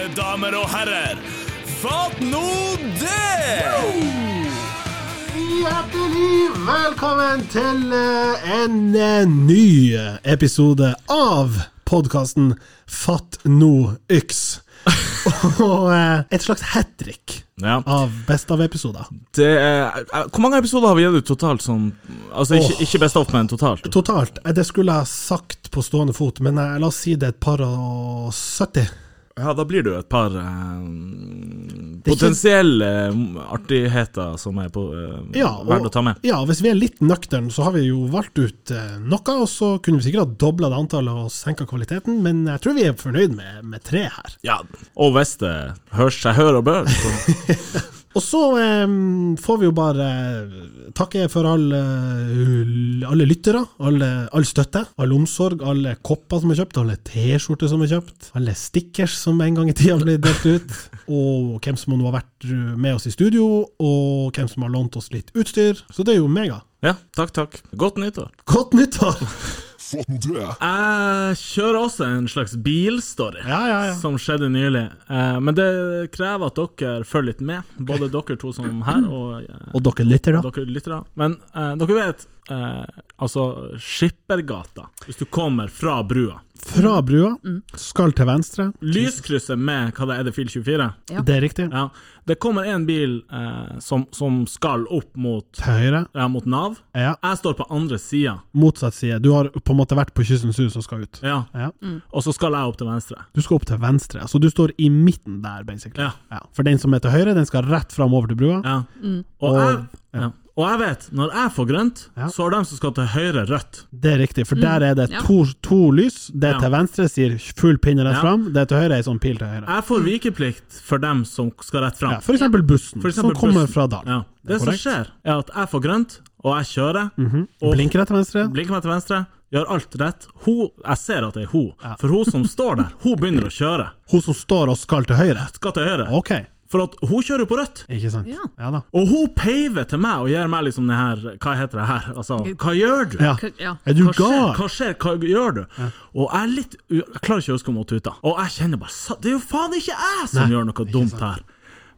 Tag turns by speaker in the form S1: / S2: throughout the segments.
S1: Mine damer og herrer, fatt nå det!
S2: Hjertelig velkommen til eh, en eh, ny episode av podkasten Fatt nå yks. Og eh, et slags hat trick
S1: Ja.
S2: av Best av-episoder.
S1: Det er, eh, hvor mange episoder har vi gitt ut totalt? Sånn, altså ikke,
S2: Åh.
S1: ikke Best of, men totalt.
S2: Totalt. Det skulle jeg sagt på stående fot, men la oss si det er et par og 70.
S1: Ja, da blir det jo et par
S2: Det er ikke-
S1: potensielle eh, artigheter som er på, eh,
S2: Ja,
S1: verdt å ta med.
S2: ja, hvis vi er litt nøkterne, så har vi jo valgt ut eh, noe, og så kunne vi sikkert ha dobla det antallet og senka kvaliteten, men jeg tror vi er fornøyd med, med tre her.
S1: Ja, og hvis det hører seg hør og bør, så
S2: Og så eh, får vi jo bare eh, takke for alle, alle lyttere, alle, all støtte, all omsorg, alle kopper som er kjøpt, alle T-skjorter som er kjøpt, alle stickers som en gang i tida ble delt ut, og hvem som nå har vært med oss i studio, og hvem som har lånt oss litt utstyr. Så det er jo mega.
S1: Ja, takk, takk. Godt nyttår.
S2: Godt nyttår!
S1: Jeg kjører også en slags bilstory.
S2: Ja, ja, ja.
S1: Som skjedde nylig. Eh, men det krever at dere følger litt med. Både dere to som her, og eh,
S2: Og dere lytter,
S1: lyttere. Men eh, dere vet, eh, altså Skippergata, hvis du kommer fra brua.
S2: Fra brua, skal til venstre.
S1: Lyskrysset med hva det er, det fil 24?
S3: Ja.
S2: Det er riktig.
S1: Ja. Det kommer en bil eh, som, som skal opp mot,
S2: Til høyre.
S1: ja, mot Nav.
S2: Ja.
S1: Jeg står på andre sida.
S2: Motsatt side. Du har på en måte vært på Kystens hus og skal ut.
S1: Ja.
S2: Ja.
S1: Og så skal jeg opp til venstre.
S2: Du skal opp til venstre, så du står i midten der, basically.
S1: Ja.
S2: For den som er til høyre, den skal rett fram over til brua.
S1: Ja. Og,
S2: Og-
S1: jeg, ja. Og jeg vet, når jeg får grønt,
S2: Ja.
S1: så har de som skal til høyre, rødt.
S2: Det er riktig, for der er det
S3: Ja.
S2: to, to lys. Det
S1: Ja.
S2: til venstre sier full pinne rett
S1: Ja.
S2: fram, det til høyre er ei sånn pil til høyre.
S1: Jeg får vikeplikt for dem som skal rett fram.
S2: Ja, for eksempel bussen,
S1: For eksempel
S2: som kommer
S1: bussen.
S2: fra dalen.
S1: Ja. Det, som skjer, er at jeg får grønt, og jeg kjører. og
S2: Blinker rett til venstre.
S1: Blinker meg til venstre, gjør alt rett. Hun, jeg ser at det er hun,
S2: Ja.
S1: for hun som står der, hun begynner å kjøre.
S2: Hun som står og skal til høyre.
S1: Skal til høyre.
S2: Ok,
S1: For at hun kjører på rødt.
S2: ikke sant.
S3: Ja.
S2: Ja da.
S1: Og hun peiver til meg og gir meg liksom det her Hva heter det her? Altså, hva gjør du?
S2: Ja.
S3: Ja.
S2: Er du gal?
S1: Hva skjer? Hva gjør du? Og jeg er litt Jeg klarer ikke å huske om hun tuta. Og jeg kjenner bare Det er jo faen ikke jeg som
S2: Nei,
S1: gjør noe dumt her.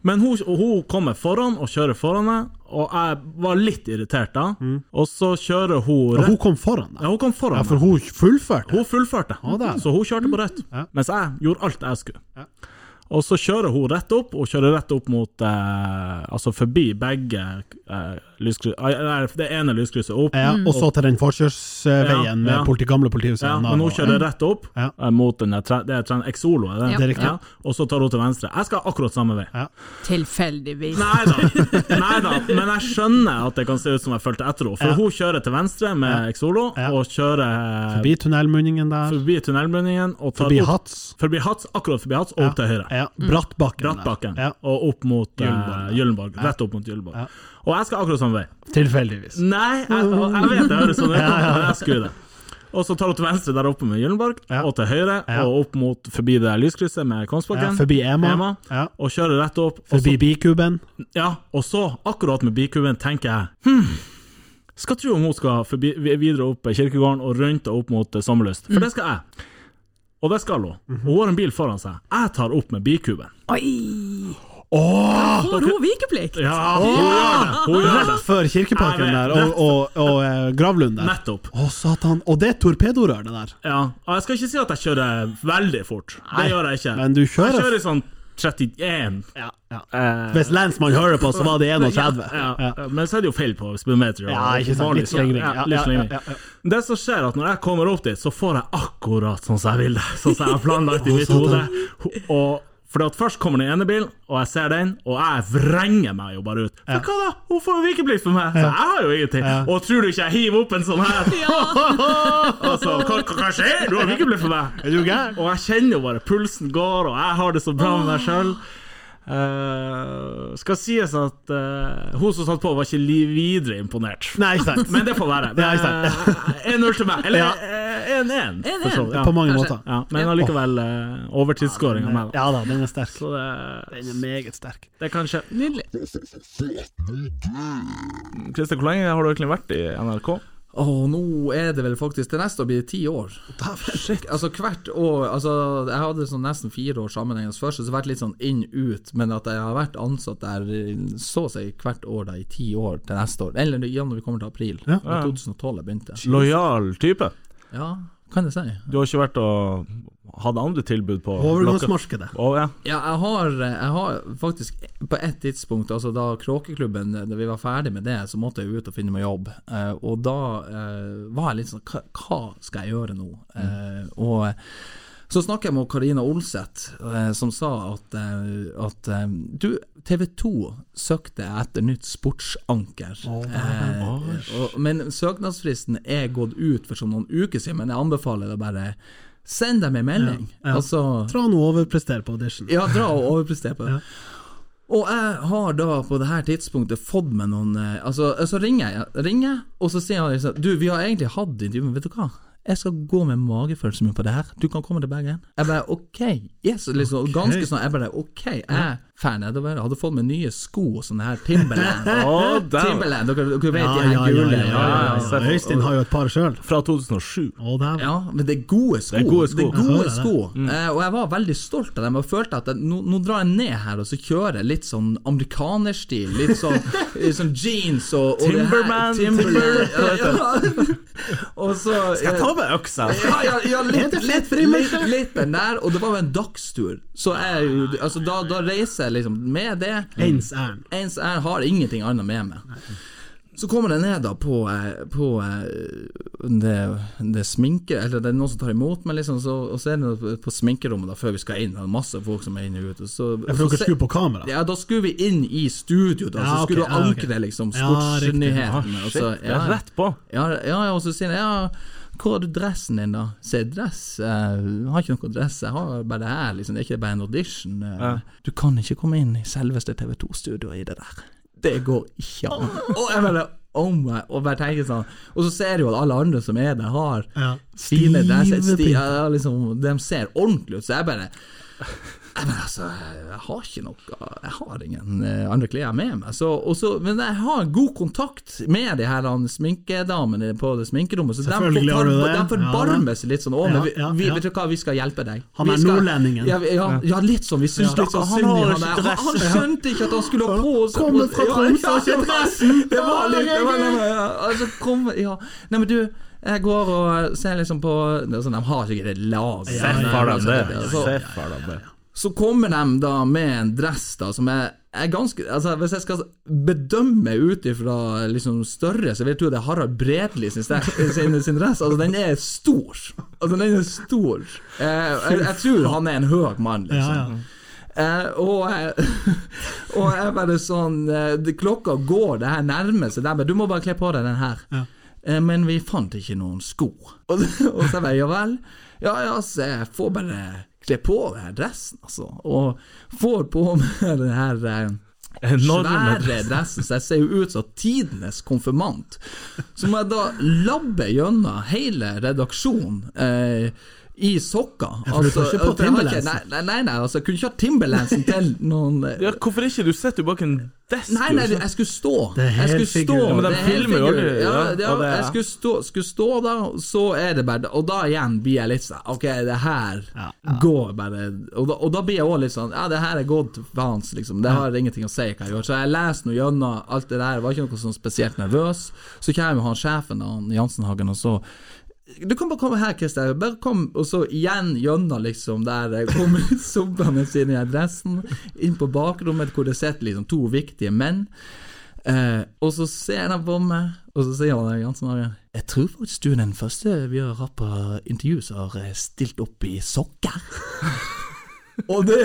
S1: Men hun, hun kommer foran og kjører foran meg, og jeg var litt irritert da. Og så kjører hun
S2: Og
S1: Ja,
S2: hun kom foran
S1: Ja, hun kom foran
S2: Ja, for hun fullførte.
S1: Hun fullførte,
S2: Å,
S1: så hun kjørte på rødt.
S2: Ja.
S1: Mens jeg gjorde alt jeg skulle. Og så kjører hun rett opp, og kjører rett opp mot eh, Altså forbi begge eh, lyskryss... eh, det ene lyskrysset opp.
S2: Ja, og så til den forkjørsveien
S1: Ja,
S2: med politi, gamle politihuset.
S1: Ja, men hun
S2: og-
S1: kjører rett opp
S2: Ja.
S1: eh, mot den der Det er Exolo, er det?
S3: Ja.
S2: Det er riktig.
S1: Og så tar hun til venstre. Jeg skal akkurat samme vei.
S2: Ja.
S3: Tilfeldigvis.
S1: Nei da, nei da, men jeg skjønner at det kan se ut som jeg fulgte etter henne. For
S2: Ja.
S1: hun kjører til venstre med Exolo,
S2: Ja.
S1: og kjører
S2: Forbi tunnelmunningen der.
S1: forbi tunnelmunningen og tar
S2: Forbi
S1: opp,
S2: Hats.
S1: forbi Hats, akkurat forbi Hats, og opp til høyre.
S2: Ja, Brattbakken.
S1: Brattbakken,
S2: Ja,
S1: og opp mot eh,
S2: Gyllenborg.
S1: Gyllenborg. Rett opp mot Gyllenborg. Og jeg skal akkurat samme vei.
S2: tilfeldigvis.
S1: Nei, jeg, jeg vet det høres sånn ut, men jeg skulle det. Og så tar hun til venstre der oppe med Gyllenborg,
S2: Ja.
S1: og til høyre,
S2: Ja.
S1: og opp mot forbi det lyskrysset med
S2: Ja, forbi Ema.
S1: Ema.
S2: Ja.
S1: Og kjører rett opp.
S2: Forbi bikuben.
S1: ja, og så, akkurat med bikuben, tenker jeg hm, Skal tro om hun skal forbi, videre opp kirkegården og rundt og opp mot eh, Sommerlyst. For det skal jeg. Og det skal hun.
S2: Mhm.
S1: Hun har en bil foran seg. Jeg tar opp med bikuben.
S3: Oi!
S2: Åh!
S3: Får hun vikeplikt?
S1: Ja, hun gjør det! Hun gjør det.
S2: Rett før kirkeparken der, og, og, og, og Gravlund der.
S1: Nettopp.
S2: Å, satan. Og det er torpedorør, det der.
S1: Ja, og jeg skal ikke si at jeg kjører veldig fort.
S2: Nei,
S1: det gjør jeg ikke.
S2: men du kjører-
S1: Jeg kjører sånn 31.
S2: Ja,
S1: Eh,
S2: Hvis lensmann hører på, så var det 31.
S1: ja,
S2: Ja.
S1: Men så er det jo feil på speedometer.
S2: Ja, ikke sant. Litt slingring.
S1: Ja,
S2: Ja, ja, ja, ja,
S1: Det som skjer, er at når jeg kommer opp dit, så får jeg akkurat sånn som jeg vil det. Sånn som jeg har planlagt i mitt hode. Og for at Først kommer den ene bilen, og jeg ser den, og jeg vrenger meg jo bare ut. For hva da? Hun får ikke vikeplikt for meg, så jeg har jo ingenting.
S2: Ja.
S1: Og tror du ikke jeg hiver opp en sånn her? altså, hva, hva, hva skjer? Du har vikeplikt for meg!
S2: Er du gær?
S1: Og jeg kjenner jo bare pulsen går, og jeg har det så bra med meg sjøl. skal sies at uh, hun som satt på, var ikke videre imponert.
S2: Nei, ikke sant.
S1: Men det får være.
S2: Det er ikke
S1: Eh, 1-0 til meg. Eller
S2: Ja.
S1: Eh, 1-1. for så vidt, ja.
S2: På mange
S3: Kanskje.
S2: måter.
S1: Ja, men allikevel uh, overtidsskåring av meg. Da.
S2: Ja da, den er sterk.
S1: Så det,
S2: Den er meget sterk.
S1: det er kanskje
S3: Nydelig.
S1: Christer, hvor lenge har du egentlig vært i NRK?
S4: Oh, nå er det vel faktisk Til neste år blir det ti år. Altså hvert år Altså Jeg hadde sånn nesten fire år sammenhengende først, så det har vært litt sånn inn-ut, men at jeg har vært ansatt der så å si hvert år da i ti år til neste år. Eller igjen når vi kommer til april.
S2: Ja.
S4: 2012 jeg begynte.
S1: Lojal type.
S4: Ja, kan jeg si.
S1: Du har ikke vært og hatt andre tilbud på
S2: Overgangsmarkedet.
S1: Å, ja.
S4: Ja, jeg har, jeg har faktisk på et tidspunkt, altså da Kråkeklubben Da vi var ferdig med det, så måtte jeg ut og finne meg jobb. Eh, og da eh, var jeg litt sånn hva, hva skal jeg gjøre nå? Eh, og så snakket jeg med Karina Olseth, eh, som sa at, eh, at eh, du, TV 2 søkte etter nytt sportsanker. Eh, og, men søknadsfristen er gått ut for sånn noen uker siden, men jeg anbefaler deg bare Send dem en melding.
S2: Ja.
S4: Altså
S2: dra nå og overprester på audition.
S4: ja, dra og overprestere på det.
S2: Ja.
S4: Og jeg har da på det her tidspunktet fått med noen eh, Altså, så ringer jeg, ringer, og så sier han liksom Du, vi har egentlig hatt intervju, men vet du hva? Jeg skal gå med magefølelsen min på det her. Du kan komme til Bergen. Jeg bare OK. Yes, liksom, Ganske sånn. Jeg bare OK. Jeg fan nedover. Jeg hadde fått meg nye sko, sånne her Timberland.
S1: oh.
S4: Timberland, dere, dere vet
S2: Ja,
S4: de her
S2: ja,
S4: gule.
S2: ja, ja, ja.
S1: ja.
S2: Øystein har jo et par sjøl.
S1: Fra 2007.
S2: Oh.
S4: Ja, men det er gode sko.
S1: Det er gode sko.
S4: Det er gode
S2: sko. det.
S4: sko. Eh, og jeg var veldig stolt av dem og følte at jeg, nå, nå drar jeg ned her og så kjører jeg litt sånn amerikanerstil. Litt sånn, eh, sånn jeans og, og
S1: Timberman,
S4: Timberland. Og så
S1: Skal jeg ta med øksa?
S4: ja, ja, ja litt, litt, litt, litt der, og det var jo en dagstur. Så jeg, altså, da, da reiser jeg liksom med det.
S2: Ens ærend.
S4: Ens jeg har ingenting annet med meg. Så kommer jeg ned da på, eh, på eh, det, det sminke Eller det er noen som tar imot meg, liksom, så, og så er det på sminkerommet da før vi skal inn. Det er masse folk som er inne og ute. Så,
S2: får dere skulle på kamera.
S4: ja, da skulle vi inn i studio, da.
S2: Ja,
S4: så skulle okay, du
S2: ja, okay.
S4: ankre liksom
S2: Ja,
S4: sportsnyhetene.
S1: Ja,
S4: og så-
S1: det er rett på.
S4: ja, ja, ja, og så sier jeg ja, hvor har du dressen din, da? Se, dress? Eh, Jeg har ikke noe dress, jeg har bare det her, liksom. Det er ikke bare en audition. eh.
S1: Ja.
S4: Du kan ikke komme inn i selveste TV 2-studioet i det der. Det går ikke an. Og jeg mener, Oh my, og bare tenker sånn Og så ser du at alle andre som er der, har
S2: Ja.
S4: fine dresser. Sti, ja, liksom, de ser ordentlig ut, så jeg bare men altså, jeg har ikke noe Jeg har ingen eh, andre klær med meg. Så, og så, men jeg har god kontakt med de her sminkedamene på det sminkerommet. Så de,
S2: har
S4: de forbarmer
S2: Ja,
S4: seg litt sånn. Å, men vi,
S2: ja,
S4: vi,
S2: ja.
S4: vet du hva, vi skal hjelpe deg.
S2: Han er nordlendingen.
S4: Ja, ja, ja, litt sånn. Vi syns
S2: Ja.
S4: sånn
S1: Han har
S4: han. Han,
S1: dress.
S4: han skjønte ikke at han skulle ha på seg
S2: Kommer fra Tromsø, har ikke
S4: det var-
S2: dressen.
S4: Det var litt det var, altså, kom, ja. Nei, men du jeg går og ser liksom på sånn, De har sikkert et lag.
S1: Se
S4: Nei,
S1: for dem
S4: altså,
S1: det.
S4: Så- kommer de da med en dress da som er, er ganske Altså Hvis jeg skal bedømme ut ifra liksom større, så vil jeg tro det er Harald Bredli sin, sin, sin dress. Altså Den er stor. Altså Den er stor. Eh, jeg, jeg tror han er en høy mann, liksom.
S2: ja.
S4: Eh, og, jeg- og jeg bare sånn eh, Klokka går, det her nærmer seg. Du må bare kle på deg den her.
S2: Ja.
S4: Eh, men vi fant ikke noen sko. Og, og så bare ja vel. Ja ja, så jeg får bare kle på den her dressen, altså. Og får på meg den her eh, svære dressen, så jeg ser jo ut som tidenes konfirmant. Så må jeg da labbe gjennom hele redaksjonen. Eh, i sokker.
S2: Ja, for du ikke på
S4: for ikke- Nei, nei, nei, altså, jeg kunne ikke ha Timberlandsen til noen
S1: Ja, hvorfor ikke? Du sitter jo bak en desk.
S4: Nei, nei, jeg skulle stå.
S2: Det er
S4: jeg skulle stå.
S2: Ja,
S1: men de
S4: er
S1: filmer jo aldri,
S4: Ja,
S1: ja,
S4: jeg skulle stå, skulle stå da, så er det bare Og da igjen blir jeg litt sånn Ok, det her
S2: Ja.
S4: går bare og da, og da blir jeg òg litt sånn Ja, det her er gått faens, liksom. Det har ingenting å si hva jeg gjør. Så jeg leser nå gjennom alt det der. Jeg var ikke noe sånn spesielt nervøs. Så kommer han sjefen, han Jansenhagen, og så du kan bare komme her, Christer. Bare kom, og så igjen gjennom liksom der Kom kommer sobbende sine i adressen, inn på bakrommet hvor det sitter liksom to viktige menn. Eh, og så ser han på meg, og så sier han Jansen Arjen Jeg tror faktisk du er den første vi har hatt på intervju som har eh, stilt opp i sokker. og det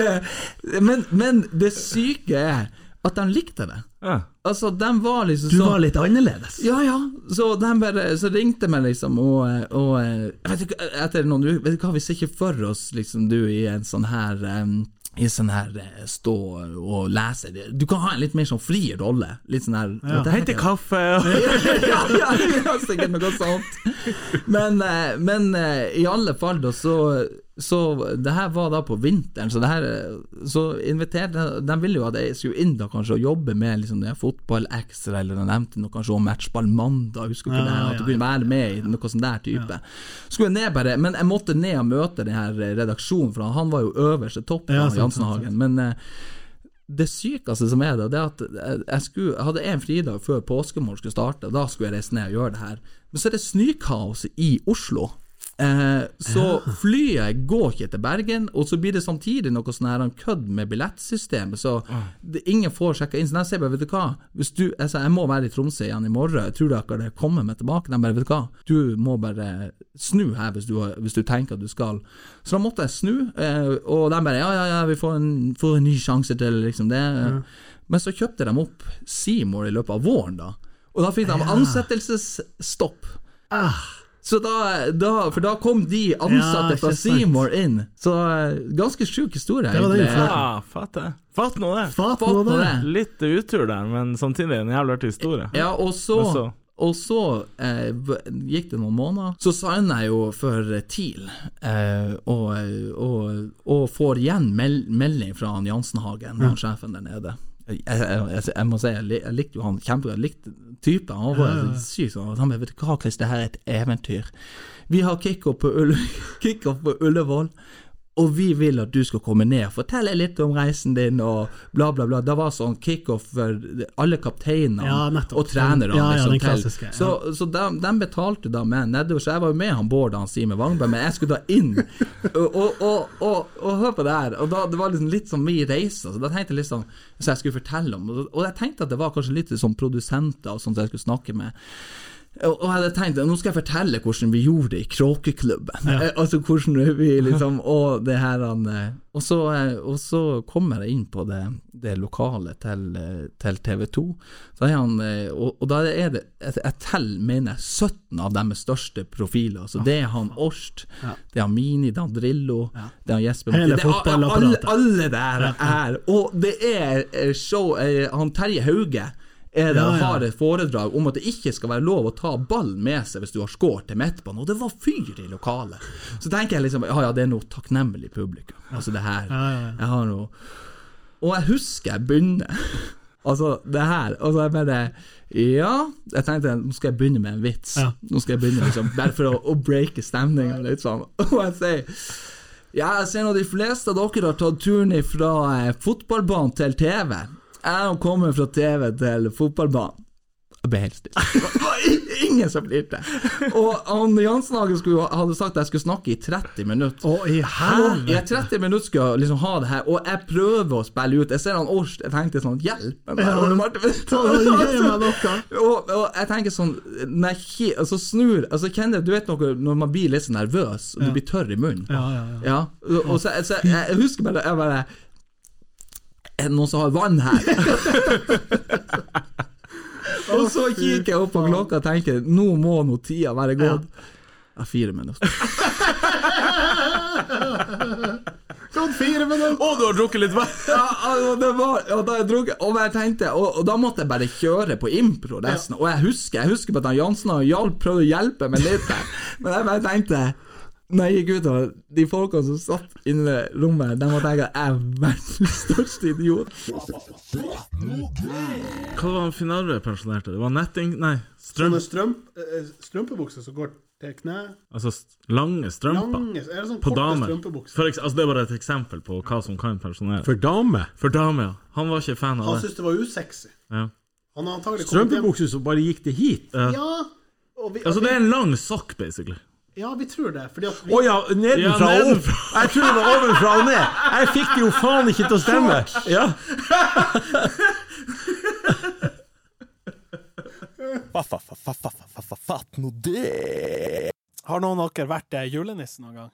S4: men, men det syke er at de likte det.
S1: Ja.
S4: Altså, de var liksom
S2: Du
S4: sånn
S2: var litt annerledes.
S4: ja, ja. Så de bare Så ringte meg, liksom, og, og jeg vet ikke, Etter noen uker Vet du hva, vi ser ikke for oss, liksom, du i en sånn her um, I sånn her eh, stå og lese Du kan ha en litt mer sånn fri rolle. Litt sånn her
S2: Ja.
S1: Hente kaffe og
S4: ja, ja, ja, sikkert noe sånt. Men, eh, men eh, i alle fall, da, så så det her var da på vinteren, så det her Så inviterte De ville jo at jeg skulle inn da kanskje og jobbe med liksom det fotball ekstra, eller de nevnte noe kanskje om matchball mandag, husker ikke det, her, at du kunne være med i noe sånn der type. Skulle jeg ned bare Men jeg måtte ned og møte den her redaksjonen, for han var jo øverste topp,
S2: Ja,
S4: han, Jansenhagen. Men eh, det sykeste som er det, det er at jeg, jeg, skulle, jeg hadde en fridag før påskemorgen skulle starte, da skulle jeg reise ned og gjøre det her. Men så er det snøkaos i Oslo. Eh, så flyet går ikke til Bergen, og så blir det samtidig noe sånn her kødd med billettsystemet, så det, ingen får sjekka inn. Så jeg sier bare, vet du hva, du, jeg, sa, jeg må være i Tromsø igjen i morgen, jeg tror dere det kommer meg tilbake? De bare, vet du hva, du må bare snu her hvis du, hvis du tenker at du skal. Så da måtte jeg snu, eh, og de bare, ja, ja, ja, vi får en, får en ny sjanse til liksom det. Men så kjøpte de opp Seymour i løpet av våren, da. Og da fikk de ansettelsesstopp. Så da, da, for da kom de ansatte
S2: Ja,
S4: fra. Seymour inn. Så eh, ganske sjuk historie.
S2: Det var det.
S1: Ja, fatt det. Fatt nå det.
S2: Fatt
S4: Fatt
S2: nå det!
S4: det.
S1: Litt utur der, men samtidig en jævlig artig historie.
S4: Ja, og så,
S1: så-
S4: og så eh, gikk det noen måneder. Så signa jeg jo for TIL, eh, og, og, og får igjen mel melding fra han Jansenhagen, han sjefen der nede. Jeg, jeg, jeg, må si, jeg, jeg likte jo han kjempegodt. Jeg likte typen. Han var ja. syk sånn. Han vet du hva, Chris, det her er et eventyr. Vi har kickoff på, Ulle, kick på Ullevål. Og vi vil at du skal komme ned fortelle litt om reisen din, og bla, bla, bla. Det var sånn kickoff for alle kapteinene
S2: Ja,
S4: og trenerne.
S2: Ja, ja,
S4: liksom,
S2: klassiske.
S4: Så, så de, de betalte da med nedover. Så jeg var jo med han Bård og han Simen Wangberg, men jeg skulle da inn. Og, og, og, og, hør på det her. Og da, Det var liksom litt sånn mye reise. Så da tenkte jeg litt sånn Så jeg skulle fortelle om og jeg tenkte at det var kanskje litt sånn produsenter og sånt jeg skulle snakke med. Og jeg hadde tenkt nå skal jeg fortelle hvordan vi gjorde det i Kråkeklubben. Ja. Altså hvordan vi liksom Og det her eh, Og så, eh, og så kommer jeg inn på det, det lokale til, eh, til TV 2. Da er han Og, og da er det Jeg, teller, mener jeg, 17 av deres største profiler. Så det er han Årst, det er han Mini, det er han Drillo, det er han Jesper
S2: Hele
S4: er alle, alle der er Og det er show Han Terje Hauge er det
S2: Ja, ja.
S4: har et foredrag om at det ikke skal være lov å ta ball med seg hvis du har skåret til midtbanen, og det var fyr i lokalet. Så tenker jeg liksom ja ja, det er noe takknemlig publikum. Altså det her. Jeg har noe Og jeg husker jeg begynner Altså, det her Og så er jeg bare Ja, jeg tenkte nå skal jeg begynne med en vits. Nå skal jeg begynne liksom Bare for å, å breake stemninga litt sånn. Og jeg sier ja, jeg ser nå de fleste av dere har tatt turen fra eh, fotballbanen til TV. Jeg har kommet fra TV til fotballbanen. Jeg ble helt stille. Ingen som flirte. Og han Jansenhagen hadde sagt at jeg skulle snakke i 30 minutter.
S2: Å,
S4: i
S2: helvete!
S4: Jeg 30 minutter skal jeg liksom ha det her, og jeg prøver å spille ut. Jeg ser han Årst, jeg tenkte sånn Hjelp!
S2: Ja. Noe.
S4: Og, og jeg tenker sånn Når jeg ki- altså snur altså kjenner, Du vet noe når man blir litt nervøs, og du blir tørr i munnen.
S2: Ja, ja, ja.
S4: Ja, og, og så, så jeg, jeg husker bare Jeg bare Er det noen som har vann her? og så kikker jeg opp på klokka og tenker Nå må nå tida være gått. Ja, fire minutter.
S2: Gått fire minutter!
S1: Å, du har drukket litt vann!
S4: Ja, altså, det var, og da jeg drukket, og jeg tenkte og, og da måtte jeg bare kjøre på impro resten. Og jeg husker Jeg husker på at Jansen og Hjalp prøvde å hjelpe meg litt men jeg bare tenkte når jeg gikk av de folka som satt inne i rommet, de måtte tenke at jeg er verdens største idiot.
S1: Hva var han Finarve pensjonerte? Det var netting Nei, strøm...
S2: Sånne strømp, eh, strømpebukser som går til kne.
S1: Altså lange strømper.
S2: Lange, er det sånn
S1: På
S2: korte
S1: damer. For altså, det er bare et eksempel på hva som kan pensjonere.
S5: For dame.
S1: For damer, ja. Han var ikke fan av
S2: Han
S1: det.
S2: syntes det var usexy.
S1: Ja.
S2: Han har antagelig
S5: Strømpebukser som bare gikk til hit. Ja.
S2: Ja, og vi,
S1: Altså, det er en lang sokk, basically.
S2: Ja, vi tror det. Fordi at vi,
S5: ja, nedenfra
S1: Ja,
S5: og opp. Jeg tror det var ovenfra og ned. Jeg fikk det jo faen ikke til å stemme. Ja.
S6: Fatt nå det!
S2: Har noen av dere vært eh, julenisse noen gang?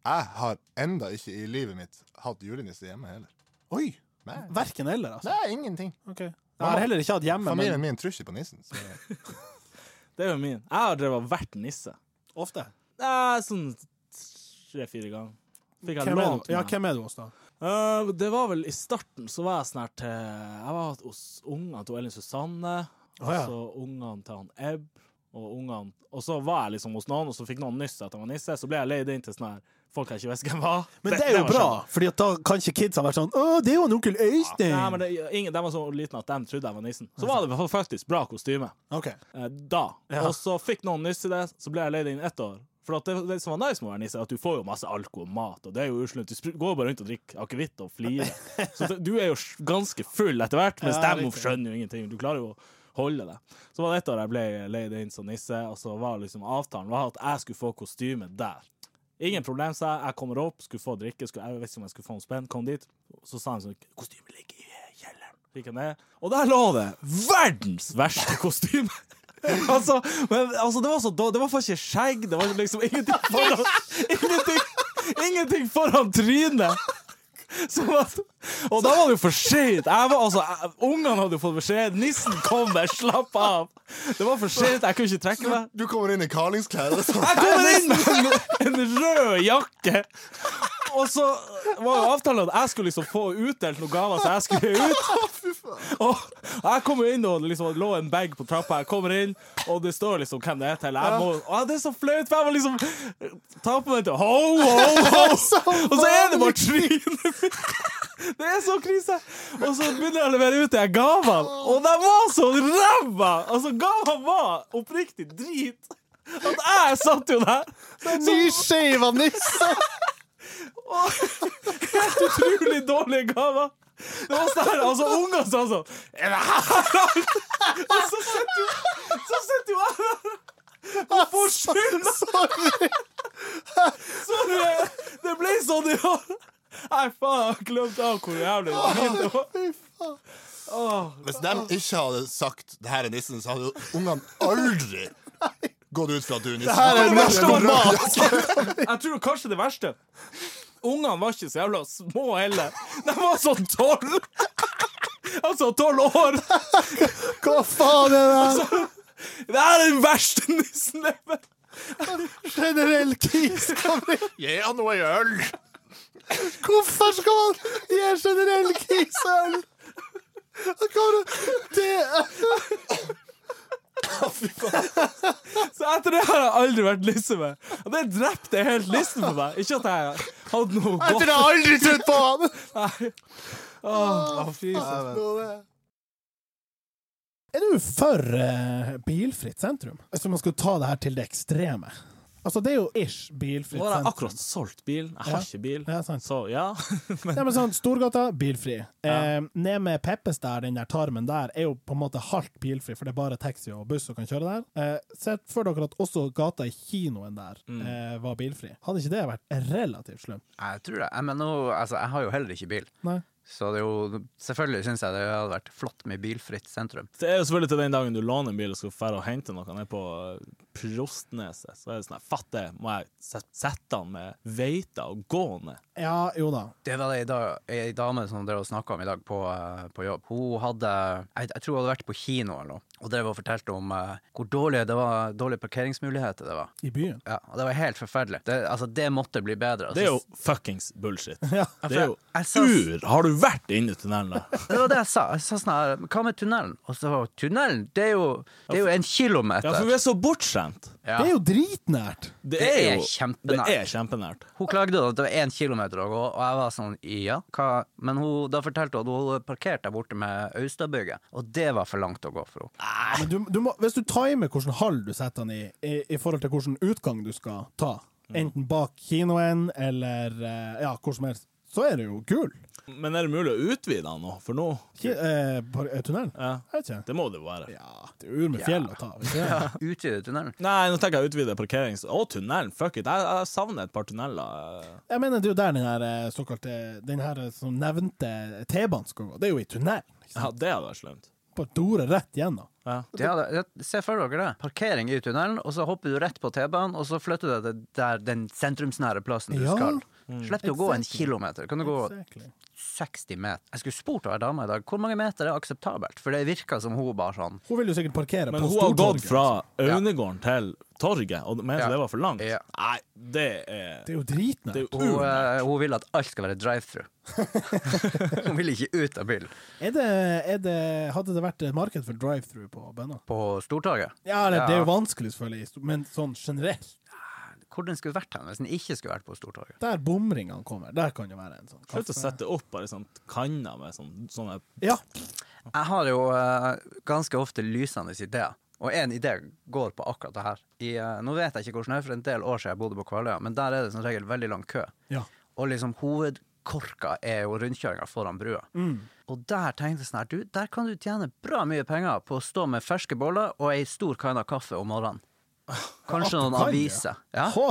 S6: Jeg har enda ikke i livet mitt hatt julenisse hjemme heller.
S2: Oi!
S6: Nei,
S2: Verken eller, altså.
S6: Nei ingenting.
S2: Okay. Jeg har heller ikke hatt hjemme,
S6: Familien
S2: men
S6: min tror ikke på nissen. Så
S7: Det er jo min. Jeg har drevet og vært nisse.
S2: ofte.
S7: Eh, sånn tre-fire ganger. Fikk jeg
S2: Hvem
S7: lånt
S2: du? Ja,
S7: meg.
S2: hvem er du hos, da?
S7: Eh, det var vel i starten, så var jeg sånn her til Jeg var hos ungene til Elin Susanne, og
S2: ja.
S7: så ungene til han Ebb, og ungene Og så var jeg liksom hos noen, og så fikk noen nyss at jeg var nisse, så ble jeg leid inn til sånn her
S1: folk jeg ikke visste hvem var.
S2: Men det er jo
S1: det
S2: bra, at da kan ikke kidsa være sånn 'Å, det er jo onkel Øystein'.
S1: Nei, men det, ingen, De var så liten at de trodde jeg var nissen. Så var det faktisk bra kostyme.
S2: Okay.
S1: eh, da.
S2: Ja.
S1: Og så fikk noen nyss i det, så ble jeg leid inn ett år. For det, det som var nice med å være nisse, er at du får jo masse alko og mat, og det er jo uslunt. Du går bare rundt og drikker akevitt og flirer. Så det, du er jo ganske full etter hvert, mens
S2: Ja,
S1: de
S2: riktig.
S1: skjønner jo ingenting. Du klarer jo å holde det. Så var det et år jeg ble leid inn som nisse, og så var liksom avtalen var at jeg skulle få kostyme der. Ingen problem, sa jeg. Jeg kommer opp, skulle få drikke, skulle, jeg vet ikke om jeg skulle få noe spenn, kom dit. Så sa han sånn Kostymet ligger i kjelleren. Gikk jeg ned, og der lå det verdens verste kostyme! altså, men, altså, det var så. Det var ikke skjegg, det var liksom ingenting foran Ingenting, ingenting foran trynet! Som at, og da var det jo for seint. Altså, Ungene hadde jo fått beskjed. Nissen kommer, slapp av! Det var for seint, jeg kunne ikke trekke meg.
S6: Du kommer inn i karlingsklær? sånn.
S1: Jeg kommer inn med en, en rød jakke! Og så var jo avtalen at jeg skulle liksom få utdelt noen gaver, så jeg skulle ut. Og jeg kommer inn, og det liksom lå en bag på trappa. Jeg kommer inn, og det står liksom hvem det er til. Jeg må, å, det er så flaut, for jeg må liksom ta på meg til ho, ho, ho. Og så er det bare trynet mitt. Det er så krise! Og så begynner jeg å levere ut de gavene, og de var så ræva! Altså, gavene var oppriktig drit. At jeg satt jo der.
S2: Nyskeiva nisse!
S1: Helt utrolig dårlige gaver. Det var sånn her, altså Unger sa sånn Er det her alt? Og så sitter jo Så sitter jo jeg der og får skyld. Sorry. Det ble sånn i år. Nei, faen, jeg glemte av hvor jævlig det var.
S6: Hvis de ikke hadde sagt 'det her er nissen', så hadde jo ungene aldri gått ut fra at du er nissen.
S2: her er
S6: Det verste var
S2: mat.
S1: Jeg tror kanskje det verste Ungene var ikke så jævla små heller. De var sånn tolv. Altså tolv år.
S2: Hva faen er det her?
S1: Det er den verste nissen jeg vet.
S2: Generell kis.
S6: Gi han noe i øl!
S2: Hvorfor skal man gi generell kis øl? Det
S1: Så etter det har jeg aldri vært nisse med. Og det drepte helt lysten på meg. Ikke at jeg hadde noe
S2: Jeg
S1: det
S2: har jeg aldri trodd på han!
S1: Nei. Åh, fy søren.
S2: Er du for uh, bilfritt sentrum? Hvis man skal ta det her til det ekstreme. Altså, det er jo ish bilfritt
S1: Nå har jeg akkurat solgt bil. Jeg har
S2: Ja.
S1: ikke bil.
S2: Ja, sant.
S1: Så ja.
S2: Ja, men sånn, Storgata, bilfri. Eh, ned med Peppes der, den der tarmen der, er jo på en måte halvt bilfri, for det er bare taxi og buss som kan kjøre der. Eh, Sett for dere at også gata i kinoen der
S1: Mm.
S2: eh, var bilfri. Hadde ikke det vært relativt slemt?
S8: Jeg tror det. Jeg, men nå, altså, jeg har jo heller ikke bil.
S2: Nei.
S8: Så det er jo, selvfølgelig syns jeg det hadde vært flott med bilfritt sentrum.
S1: Det er jo selvfølgelig til den dagen du låner en bil og skal fære og hente noe ned på eh, Prostneset. Så er det sånn her, fatt det, må jeg sette han med veita og gå ned?
S2: Ja, jo da.
S8: Det var det ei da- ei dame som dere snakka om i dag på, eh, på jobb. Hun hadde jeg, jeg tror hun hadde vært på kino eller noe, og drev og fortalte om uh, hvor dårlige det var, dårlige parkeringsmuligheter det var.
S2: I byen.
S8: Ja, og det var helt forferdelig. Det, altså, det måtte bli bedre.
S1: Det er
S8: Altså,
S1: jo fuckings bullshit.
S2: Ja.
S1: Det er jo
S8: Jeg sa-
S1: ur! Har du vært inne i tunnelen da?
S8: Det var det jeg sa. Jeg sa sånn her, Hva med tunnelen? Og så var tunnelen, det er jo, det er jo en kilometer.
S1: Ja, for vi er så bortskjemt.
S8: Ja.
S2: Det er jo dritnært!
S1: Det,
S8: Det
S1: er
S8: er
S1: jo
S8: kjempenært.
S1: Det er kjempenært.
S8: Hun klagde at det var én kilometer å gå, og jeg var sånn ja, hva? Men hun, da fortalte hun at hun parkerte der borte med Austadbygget, og det var for langt å gå for henne.
S2: Men du, du må, hvis du timer hvilken hall du setter den i, i, i forhold til hvilken utgang du skal ta, enten bak kinoen eller eh, ja, hvor som helst, så er det jo gull.
S1: Men er det mulig å utvide den nå? For nå
S2: Ki, eh, eh, tunnelen?
S1: Ja,
S2: Jeg vet ikke.
S1: det må det jo være.
S2: Ja, det er ur med fjell å ta. Ikke?
S8: Utvide tunnelen.
S1: Nei, nå tenker jeg utvide parkerings... Å, tunnelen. Fuck it. Jeg, jeg savner et par tunneler.
S2: Jeg mener, det er jo der den her eh, såkalte Den her eh, som nevnte T-banen skal gå. Det er jo i tunnel.
S1: Ja, det hadde vært slemt.
S2: Bare dore rett gjennom.
S1: Ja.
S8: Det hadde, det- se for dere det. Parkering i tunnelen, og så hopper du rett på T-banen, og så flytter du deg til den sentrumsnære plassen du
S2: Ja.
S8: skal. Mm. du å gå en kilometer. Kan du gå
S2: Exactly.
S8: 60 meter. Jeg skulle spurt ei dame i dag hvor mange meter er akseptabelt, for det virka som hun bare sånn
S2: Hun vil jo sikkert parkere
S1: Men
S2: på
S1: hun har gått fra
S8: Ja.
S1: Aunegården til torget, og mente
S8: Ja.
S1: det var for langt.
S8: Ja.
S1: Nei, det er
S2: Det er jo dritnært.
S1: Det
S8: Hun, eh, hun vil at alt skal være drive-through. hun vil ikke ut av bilen.
S2: Er det, er det, hadde det vært et marked for drive-through på Bønna?
S8: På Stortorget?
S2: Ja, eller, det er jo vanskelig selvfølgelig, men sånn generelt.
S8: Hvor den skulle vært hen hvis den ikke skulle vært på Stortorget.
S2: Der bomringene kommer, der kan det være en sånn kaffe.
S1: Slutt å sette opp bare sånn kanner med sånn, sånne
S2: Ja.
S8: Jeg har jo uh, ganske ofte lysende ideer. Og én idé går på akkurat det her. I, uh, nå vet jeg ikke hvordan det er, for en del år siden jeg bodde på Kvaløya, men der er det som regel veldig lang kø.
S2: ja.
S8: Og liksom hovedkorka er jo rundkjøringa foran brua. Og der tenkte jeg sånn her, du, der kan du tjene bra mye penger på å stå med ferske boller og ei stor kanne kaffe om morgenen. Kanskje noen
S2: kan,
S8: aviser. Ja.
S2: Hå,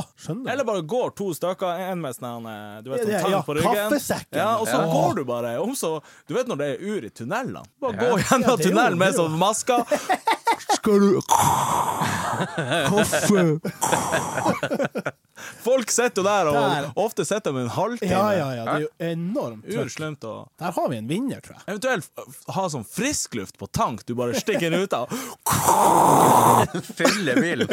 S1: Eller bare går to stykker, en med sånn eh, Du vet, sånn
S2: Ja,
S1: tang på ryggen. Ja, og så
S2: Ja.
S1: går du bare om så Du vet når det er ur i tunnelene? Bare gå gjennom tunnelen med sånn masker. Skal du Kaffe Folk sitter jo der, og
S2: Der.
S1: ofte sitter de en halvtime.
S2: Ja, ja, ja. Det er jo enormt.
S1: Urslemt og
S2: Der har vi en vinner, tror jeg.
S1: Eventuelt ha sånn friskluft på tank. Du bare stikker den ut av.
S8: Fylle bilen.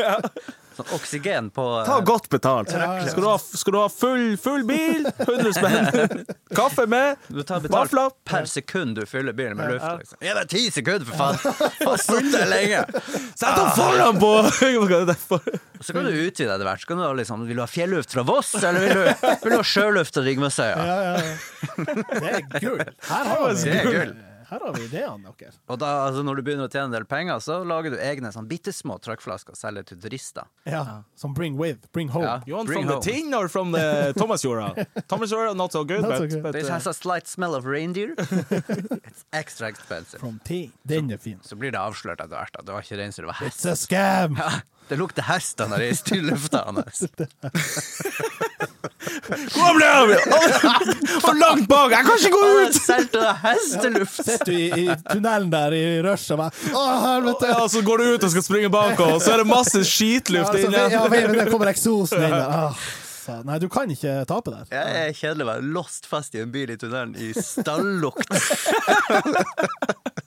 S8: Sånn oksygen på eh,
S1: Ta godt betalt.
S2: ja.
S1: Skal du ha, skal du ha full, full bil, 100 spenn. Kaffe med.
S8: Du tar betalt
S1: Vafler.
S8: per sekund du fyller bilen med luft. Liksom. Ja, det er ti sekunder, for faen! Sitte der lenge!
S1: Sett den foran på Hva er det for?
S8: Så kan du utvide etter hvert. Så kan du ha liksom, vil du ha fjelluft fra Voss, eller vil du, vil du ha sjøluft fra Ringvassøya?
S2: Ja, ja, ja. Det er gull. Her har vi,
S8: Det er gull.
S2: Her har vi ideene deres.
S8: Og da, altså, når du begynner å tjene en del penger, så lager du egne sånn bitte små trøkkflasker og selger til turister.
S2: Ja. Som bring with, bring home.
S8: Ja.
S1: You want
S8: Bring
S1: from
S8: home.
S1: the tin or from the Thomasjorda? Thomasjorda, not so good,
S2: Not
S1: but,
S2: so good.
S1: but
S8: This
S1: uh,
S8: has a slight smell of reindeer. It's extra expensive.
S2: From tea. Den er fin.
S8: Så blir det avslørt etter hvert at det var ikke reinsdyr, det var hest.
S2: It's a scam!
S8: Ja, det lukter hest når det er i lufta hans.
S1: Ble jeg? For langt bak! Jeg kan ikke gå ut!
S8: det hesteluft!
S2: Sitter du i, tunnelen der i rushet og bare Å, helvete!
S1: Ja, så går du ut og skal springe bak, og så er det masse
S2: Ja,
S1: skitluft
S2: altså,
S1: inni.
S2: ja, men der kommer eksosen inn der. Nei, du kan ikke tape der.
S8: Jeg er kjedelig å være lost fast i en bil i tunnelen i stallukt.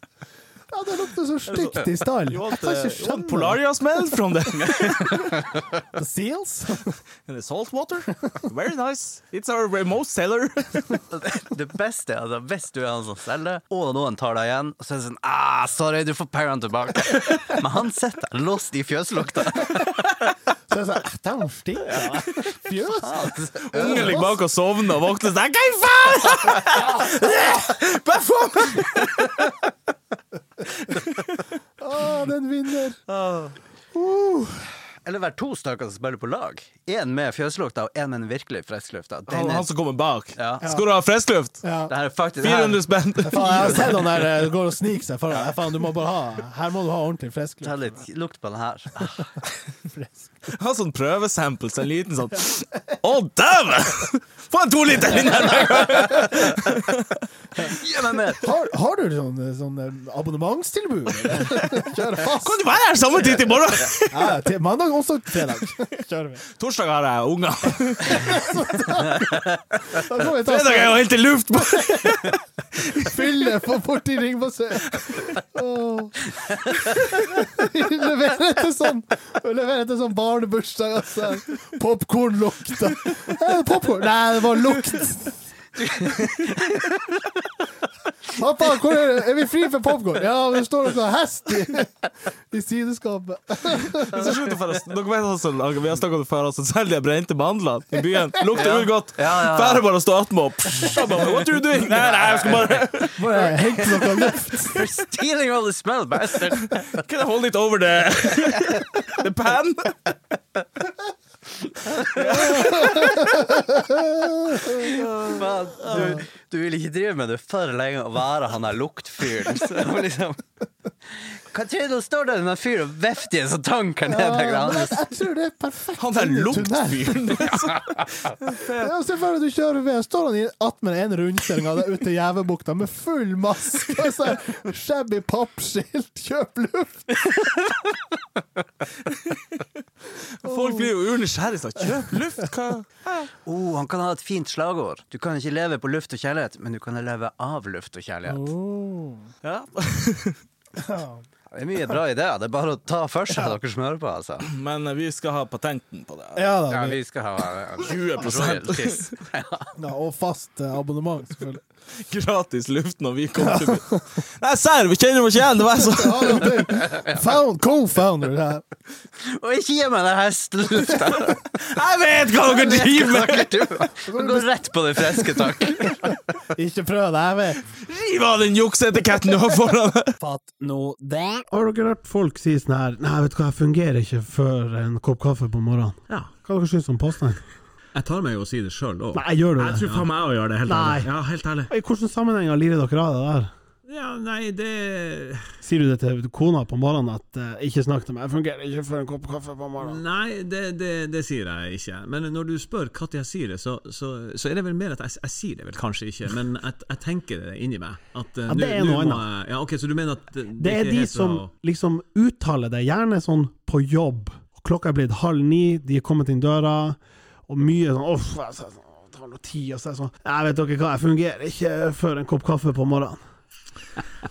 S2: Ja, det lukter så stygt i
S1: stallen.
S2: Jeg kan ikke skjønne det.
S1: Polaria smell from the,
S2: The seals?
S1: And the salt water? Very nice. It's our most seller.
S8: Det beste er altså, hvis du er han som selger, og noen tar deg igjen, og så er det sånn ah, 'Sorry, du får pengene tilbake'. Men han sitter Lost låst i fjøslukta.
S2: Så jeg sa, den stinker. Fjøs.
S1: Ungen ligger bak og sovner og våkner sånn Hva i faen?! Bare få meg!
S2: Å, den vinner.
S8: Eller være to stykker som spiller på lag. Én med fjøslukta og én med den virkelig frisklufta. Den
S1: Han,
S8: er-
S1: han som kommer bak.
S8: Ja.
S1: Skal du ha friskluft?
S2: Ja.
S8: Det her er faktisk
S1: 400 spenn.
S2: Jeg har sett han der eh, går og sniker seg foran. Faen, du må bare ha Her må du ha ordentlig frisk
S8: Ta litt lukt på den her.
S1: Ha sånn prøvesamples, en liten sånn Å, dæven! Få en to liter inn her! gang!
S8: Gi meg mer!
S2: Har, har du sånn, sånn eh, abonnementstilbud? Kjør fast?
S1: Kan du være her samme tid i morgen?
S2: Ja, til mandag, onsdag, fredag. Kjører vi.
S1: Torsdag har jeg unger. Fredag er jo helt i luft.
S2: fylle på borti Ringvassøy. Åh. Leverer etter sånn Leverer etter sånn barnebursdag. Altså. Popkornlukta. Popkorn Nei, det var lukt. Pappa, hvor er, er vi fri for popkorn? Ja, det står noe hest i, i sideskapet.
S1: Så slutt forresten. Dere vet altså, Vi har snakket om det før, altså, selv de brente mandlene i byen. Lukter
S8: Ja.
S1: godt.
S8: Ja, ja, ja.
S1: Færre bare å stå attmed og What are you doing? Nei, nei, jeg skal bare
S2: Bare hente noe luft.
S8: You're stealing all the smell, bastard!
S1: Can I hold it over the, the pan?
S8: Faen, Du, du vil ikke drive med det for lenge å være han der luktfyren. Liksom Hva tror du står der en fyr og vifter i en sånn tank her nede?
S2: Ja, men jeg, jeg tror det er perfekt.
S1: Han der luktfyren.
S2: Ja, Se for deg du kjører ved, står han i attmed en rundkjøring av det ute i Gjævebukta med full maske og så shabby pappskilt 'Kjøp luft'!
S1: Folk blir jo unysgjerrige sånn, Kjøp luft, hva?
S8: Oh, han kan ha et fint slagord. Du kan ikke leve på luft og kjærlighet, men du kan leve av luft og kjærlighet.
S1: Ja.
S8: Det er mye bra ideer. Det er bare å ta for seg, dere som hører på, altså.
S7: Men eh, vi skal ha patenten på det.
S2: Ja da.
S8: Ja,
S2: vi-
S8: skal ha eh,
S7: 20
S8: royalties.
S2: Ja, og fast eh, abonnement, selvfølgelig.
S7: gratis luft når vi kommer til Nei, serr, vi kjenner oss igjen! Det var så
S2: Ja, det- Found, co-founder her.
S8: Og ikke gi meg den hestelufta!
S7: Jeg vet hva dere driver med!
S8: Gå rett på det friske, takk.
S2: Ikke prøv jeg vet.
S7: Riv av den jukseetiketten du har foran deg!
S2: Fatt nå det. Har dere hørt folk si sånn her Nei, vet du hva, jeg fungerer ikke før en kopp kaffe på morgenen.
S1: Ja.
S2: Hva dere syns om påstanden?
S9: Jeg tar meg jo å si det sjøl òg.
S2: Nei, gjør du
S1: Jeg tror faen meg jeg òg gjør det, helt
S2: Nei.
S1: ærlig. Ja, helt ærlig.
S2: I hvilken sammenheng lirer dere av det der?
S9: Ja, nei, det
S2: Sier du det til kona på morgenen at uh, 'ikke snakk til meg, jeg fungerer ikke før en kopp kaffe på morgenen'?
S9: Nei, det, det, det sier jeg ikke. Men når du spør når jeg sier det, så, så, så er det vel mer at jeg, jeg sier det vel kanskje ikke, men jeg, jeg tenker det inni meg. At, uh,
S2: Ja, det er noe annet.
S9: Ja, ok, Så du mener at det,
S2: Det er de som
S9: å-
S2: liksom uttaler det, gjerne sånn på jobb. Klokka er blitt halv ni, de er kommet inn døra, og mye sånn Uff, jeg tar noe tid. Og så er det sånn Jeg vet dere hva, jeg fungerer ikke før en kopp kaffe på morgenen.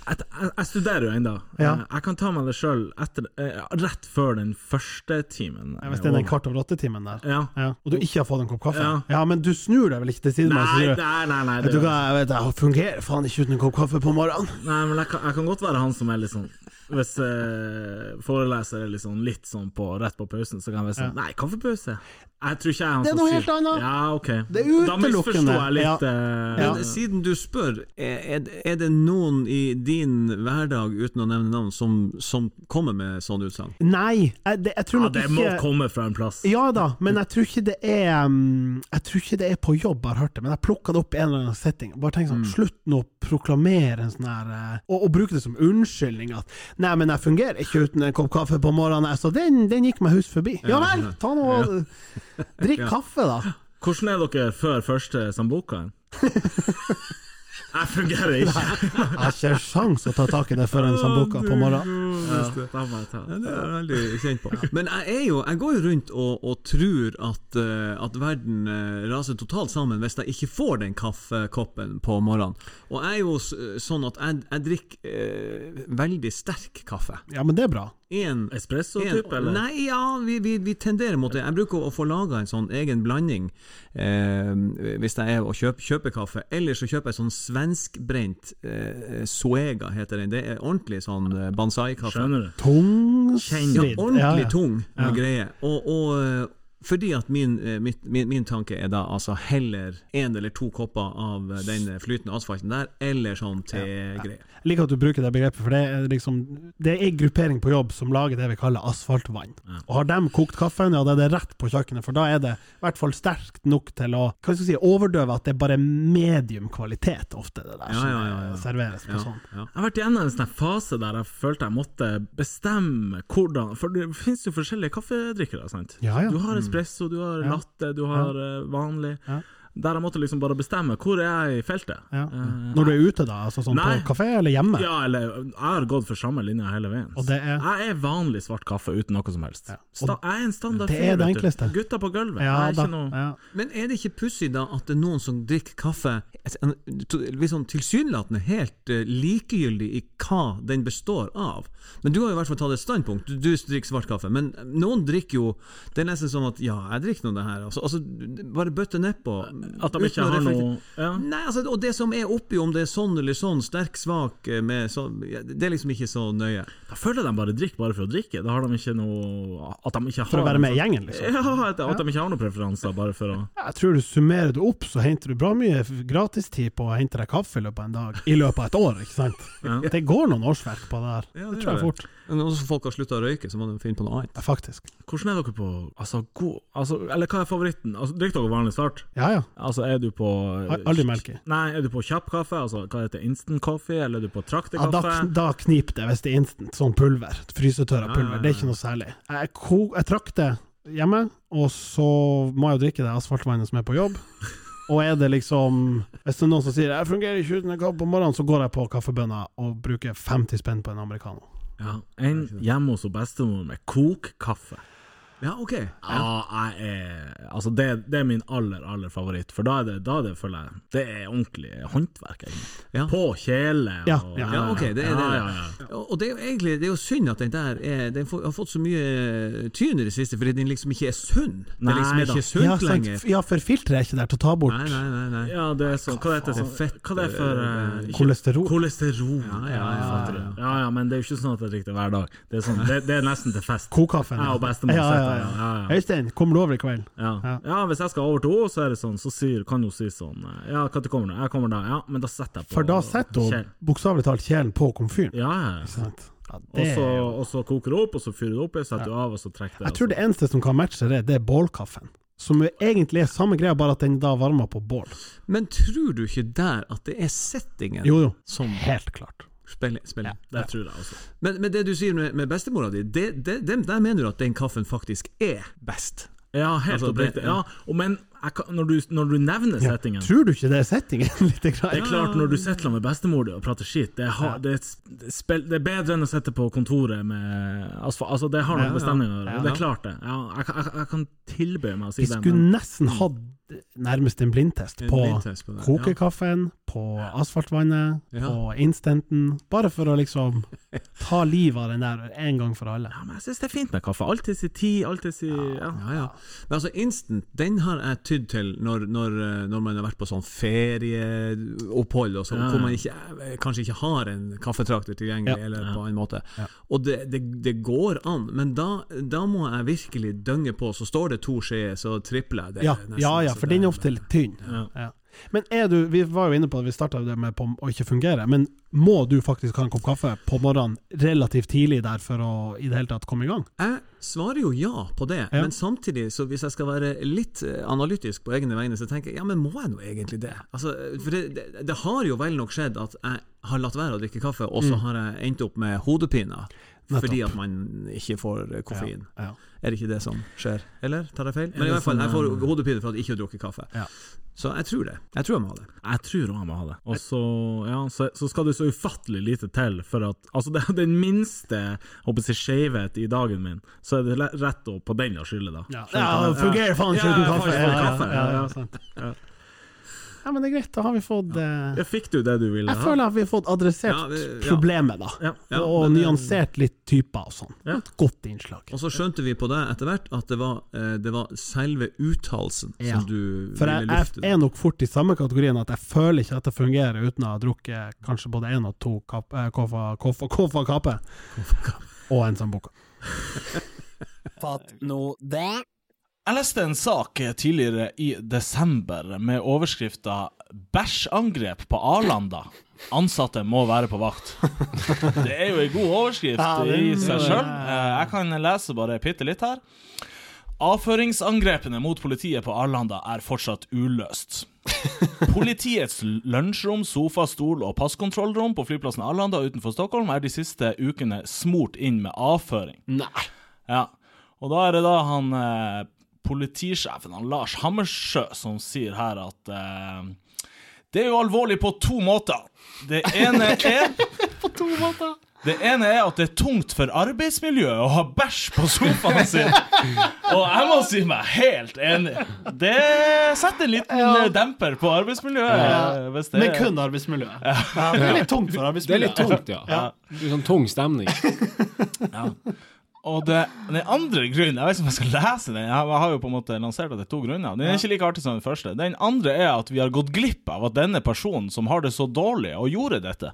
S1: Jeg, jeg, studerer jo ennå.
S2: Ja.
S1: Jeg kan ta meg det sjøl rett før den første timen.
S2: Ja, hvis det er den kvart over åtte-timen der.
S1: Ja.
S2: Ja. Og du ikke har fått en kopp kaffe?
S1: Ja.
S2: Men du snur deg vel ikke til siden?
S1: Nei, nei, nei, nei,
S2: Vet du hva, jeg vet jeg fungerer faen ikke uten en kopp kaffe på morgenen.
S1: nei men jeg kan, jeg kan godt være han som er litt sånn Hvis eh, foreleser er litt sånn, litt sånn på, rett på pausen, så kan jeg være sånn Nei, kaffepause. Jeg tror ikke jeg er han
S2: Det er noe helt annet.
S1: Ja, okay.
S2: Det er
S1: Da misforstår jeg litt.
S2: Ja.
S1: Uh,
S2: Ja.
S9: Men siden du spør, er, er- det noen i din hverdag, uten å nevne navn, som, som kommer med sånn utsagn?
S2: Nei, jeg, det, jeg tror
S1: Ja,
S2: nok
S1: det må komme fra en plass.
S2: Ja da, men jeg tror ikke det er um, Jeg tror ikke det er på jobb jeg har hørt det, men jeg plukka det opp i en eller annen setting. Bare tenk sånn, Slutt nå å proklamere en sånn her eh, og, og bruke det som unnskyldning at Nei, men jeg fungerer ikke uten en kopp kaffe på morgenen. Så den, den gikk meg hus forbi. Ja vel, ta nå Drikk kaffe, da.
S1: Hvordan er dere før første sambucaen? Jeg fungerer ikke.
S2: Jeg har ikke sjans å ta tak i det før en sambuca på morgenen.
S1: Ja, da må jeg ta.
S9: Ja, det er jeg veldig kjent på. Men jeg, er jo, jeg går jo rundt og, og tror at, eh, at verden eh, raser totalt sammen hvis jeg ikke får den kaffekoppen på morgenen. Og jeg er jo sånn at jeg, jeg drikker eh, veldig sterk kaffe.
S2: Ja, men det er bra.
S9: En,
S1: Espresso-type, eller?
S9: Nei, ja, vi, vi, vi tenderer mot det. Jeg bruker å få laga en sånn egen blanding eh, hvis jeg er og kjøper, kjøper kaffe. Eller så kjøper jeg sånn svenskbrent eh, Suega, heter den. Det er ordentlig sånn eh, banzai-kaffe.
S1: Skjønner du?
S2: Tung
S9: Ja, ordentlig
S2: Ja, ja.
S9: tung
S2: Ja.
S9: greie. Og, og eh, fordi at min, eh, mitt, min, min tanke er da altså heller én eller to kopper av eh, den flytende asfalten der, eller sånn til greier.
S2: Jeg liker at du bruker det begrepet, for det er liksom Det er en gruppering på jobb som lager det vi kaller asfaltvann. Og har de kokt kaffen, ja, da er det rett på kjøkkenet, for da er det i hvert fall sterkt nok til å hva skal jeg si, overdøve at det er bare medium kvalitet, ofte, det der
S9: Ja,
S2: som
S9: ja, ja, ja.
S2: serveres på
S9: Ja,
S2: sånn.
S9: ja.
S1: Jeg har vært igjennom en sånn fase der jeg følte jeg måtte bestemme hvordan For det finnes jo forskjellige kaffedrikkere, sant?
S2: Ja, ja.
S1: Du har espresso, du har latte, du har eh, vanlig. Der jeg måtte liksom bare bestemme hvor er jeg i feltet.
S2: Ja.
S1: Uh,
S2: Når du er ute, da? Altså sånn
S1: Nei.
S2: på kafé eller hjemme?
S1: Ja, eller jeg har gått for samme linje hele veien.
S2: Og det er-
S1: Jeg er vanlig svart kaffe uten noe som helst.
S2: Ja.
S1: Sta jeg er en standard
S2: Det er
S1: fyr,
S2: det enkleste.
S1: Gutta på gulvet.
S2: Ja,
S1: er
S2: da.
S1: ikke noe
S2: Ja.
S9: Men er det ikke pussig da at det er noen som drikker kaffe sånn tilsynelatende helt eh, likegyldig i hva den består av? Men du har i hvert fall tatt et standpunkt. Du, du drikker svart kaffe. Men noen drikker jo Det er nesten som at ja, jeg drikker nå det her. Altså, altså bare bøtte nedpå.
S1: At de ikke har noe ja.
S9: Nei, altså, og det som er oppi, om det er sånn eller sånn, sterk, svak eh, med så, Det er liksom ikke så nøye.
S1: Da føler de bare drikk bare for å drikke. Da har de ikke noe At de ikke har
S2: For å være med i gjengen, liksom.
S1: Ja, at, at de ikke har noen preferanser, bare for å
S2: Jeg tror du summerer det opp, så henter du bra mye gratistid på å hente deg kaffe i løpet av en dag. I løpet av et år, ikke sant?
S1: Ja.
S2: Det går noen årsverk på det her.
S9: Ja,
S2: det
S9: det
S2: tror jeg fort.
S9: Men også folk har slutta å røyke, så må de finne på noe annet.
S2: Ja, faktisk.
S1: Hvordan er dere på Altså, god altså, Eller hva er favoritten? Altså, Drikker dere vanlig start?
S2: Ja ja.
S1: Altså, er du på
S2: Aldri melk i.
S1: Nei, er du på kjapp kaffe? Altså, hva heter? Instant coffee? Eller er du på
S2: Ja, da, da kniper det hvis det er instant. Sånn pulver. Frysetørra pulver.
S1: ja, ja.
S2: Det er ikke noe særlig. Jeg, ko- jeg trakter hjemme, og så må jeg jo drikke det asfaltvannet som er på jobb. Og er det liksom Hvis det er noen som sier 'jeg fungerer ikke uten en kaffe på morgenen', så går jeg på kaffebønna og bruker 50 spenn på en americano.
S1: Ja, En hjemme hos bestemor med kokkaffe.
S9: Ja, ok.
S1: Ja, jeg er Altså, det, det er min aller, aller favoritt, for da er det, da er det føler jeg Det er ordentlig håndverk, egentlig.
S9: Ja.
S1: På kjele og
S2: Ja,
S9: Ja, ok, det er
S1: ja,
S9: det.
S1: ja, ja.
S9: Og det er jo egentlig det er jo synd at den der er, den har fått så mye tyn i det siste, fordi den liksom ikke er sunn. Den er liksom
S1: er
S9: ikke sunt
S2: Ja, sant.
S9: lenger.
S2: ja, for filteret er ikke der til å ta bort
S9: Nei, nei, nei. nei.
S1: Ja, det er sånn Hva heter det?
S9: Er
S1: Sånn,
S9: fett,
S1: hva det er for uh,
S2: kolesterol.
S1: Kolesterol.
S9: Ja, ja, ja, ja.
S1: ja, ja, men det er jo ikke sånn at det drikker hver dag. Det er, sånn, det, det er nesten til fest.
S2: Kokaffe.
S1: Jeg og bestemor
S2: ja, ja, ja. Øystein, kommer du over i kveld?
S1: Ja.
S2: Ja.
S1: ja, hvis jeg skal over til henne, så er det sånn, så sier, kan hun si sånn eh, Ja, når kommer du? Jeg kommer da. Ja, men da setter jeg på
S2: For da setter hun bokstavelig talt kjelen på komfyren.
S1: Ja, ja, ja. Og så,
S2: er
S1: og så koker det opp, og så fyrer det opp, setter det av, og så trekker det.
S2: Jeg tror det eneste som kan matche det, det er bålkaffen. Som egentlig er samme greia, bare at den da varmer på bål.
S9: Men tror du ikke der at det er settingen
S2: Jo, jo.
S9: som
S2: Helt klart.
S9: Spiller? Ja.
S1: Det tror jeg også.
S9: Men, men det du sier med, med bestemora di, det, det, det, der mener du at den kaffen faktisk er best?
S1: Ja, helt
S9: Altså,
S1: oppriktig. Ja, Ja, men jeg kan, når, du, når du nevner
S2: Ja.
S1: settingen
S2: Tror du ikke det er settingen? Litt
S1: Det er klart, når du sitter med bestemor di og prater skit, det, har, det, er, det, er det er bedre enn å sitte på kontoret med altså, Altså, det har noe
S2: Ja,
S1: med
S2: ja.
S1: stemninga å gjøre.
S2: Ja.
S1: Det er klart, det. Ja, jeg, kan- jeg, jeg kan tilby meg å si
S2: Vi
S1: det.
S2: skulle
S1: Men,
S2: nesten hatt nærmest en blindtest
S9: En
S2: på
S9: blindtest på
S2: kokekaffen, på asfaltvannet,
S9: Ja.
S2: på instanten. Bare for å liksom ta livet av den der en gang for alle.
S1: ja, men jeg syns det er fint med kaffe. Alltid si tid, alltid si ja.
S9: Ja, ja. Men altså, instant, den har jeg tydd til når, når, eh, når man har vært på sånn ferieopphold, og sånn,
S1: Ja, ja.
S9: hvor man ikke, eh, kanskje ikke har en kaffetrakter tilgjengelig,
S2: Ja.
S9: eller på en måte.
S2: Ja.
S9: Og det, det, det går an, men da, da må jeg virkelig dønge på. Så står det to skjeer, så tripler jeg det.
S2: Ja,
S9: nesten,
S2: ja, ja for
S9: det-
S2: den er ofte litt tynn.
S1: Ja.
S2: Ja. Men er du, vi var jo inne på at vi starta det med på å ikke fungere, men må du faktisk ha en kopp kaffe på morgenen relativt tidlig der for å i det hele tatt komme i gang?
S9: Jeg svarer jo ja på det,
S2: Ja.
S9: men samtidig, så hvis jeg skal være litt eh, analytisk på egne vegne, så tenker jeg ja, men må jeg nå egentlig det? Altså, for det, det, det har jo vel nok skjedd at jeg har latt være å drikke kaffe, og så har jeg endt opp med hodepine. Fordi at man ikke får eh, koffein.
S2: Ja.
S9: Er det ikke det som skjer? Eller tar jeg feil? Men i hvert fall, jeg får hodepine for at jeg ikke har drukket kaffe.
S2: Ja.
S9: Så jeg tror det. Jeg tror jeg må ha det.
S1: Jeg tror også jeg må ha det. Og så, ja, så, så skal det så ufattelig lite til for at Altså, det er den minste håper jeg, skjevhet i dagen min, så er det rett å på den å skylde, da.
S2: Ja, det fungerer faen ikke uten
S1: Ja,
S2: ja,
S1: kaffe,
S2: ja,
S1: ja,
S2: ja,
S1: ja.
S2: sant. Ja, men det er greit, da har vi fått eh,
S1: fikk du det du ville
S2: Jeg
S1: ha?
S2: føler at vi har fått adressert
S9: Ja, det- ja.
S2: problemet, da.
S1: Ja.
S9: Ja,
S2: og
S9: men, eh,
S2: nyansert litt typer og sånn.
S1: Ja.
S2: Et godt innslag.
S9: Og så skjønte vi på det etter hvert at det var, eh, det var selve uttalelsen
S2: Ja.
S9: som du
S2: For
S9: ville
S2: jeg,
S9: lufte.
S2: jeg er nok fort i samme kategorien at jeg føler ikke at det fungerer uten å ha drukket kanskje både én og to kap- eh, koffa koffa- koffa kape. Og en sambuca.
S10: Fatt nå det.
S7: Jeg leste en sak tidligere i desember med overskrifta 'Bæsjangrep på Arlanda'. Ansatte må være på vakt. Det er jo en god overskrift
S2: Ja, det
S7: i seg sjøl. Jeg kan lese bare bitte litt her. Avføringsangrepene mot politiet på Arlanda er fortsatt uløst. Politiets lunsjrom, sofa, stol og passkontrollrom på flyplassen Arlanda utenfor Stockholm er de siste ukene smurt inn med avføring.
S10: Nei.
S7: Ja, og da er det da han eh, politisjefen, han Lars Hammersjø, som sier her at eh, det er jo alvorlig på to måter. Det ene er På to måter? Det ene er at det er tungt for arbeidsmiljøet å ha bæsj på sofaen sin. Og jeg må si meg helt enig. Det setter en liten ja. demper på arbeidsmiljøet. eh, Hvis det
S2: Men kun arbeidsmiljøet. Ja, det er litt tungt for
S10: Det er
S2: arbeidsmiljøet.
S10: litt tungt, ja. Det blir sånn tung stemning.
S7: Og det, den andre grunnen Jeg vet ikke om jeg skal lese den. Jeg har jo på en måte lansert at det er to grunner. Den er ikke like artig som den første. Den andre er at vi har gått glipp av at denne personen som har det så dårlig, og gjorde dette.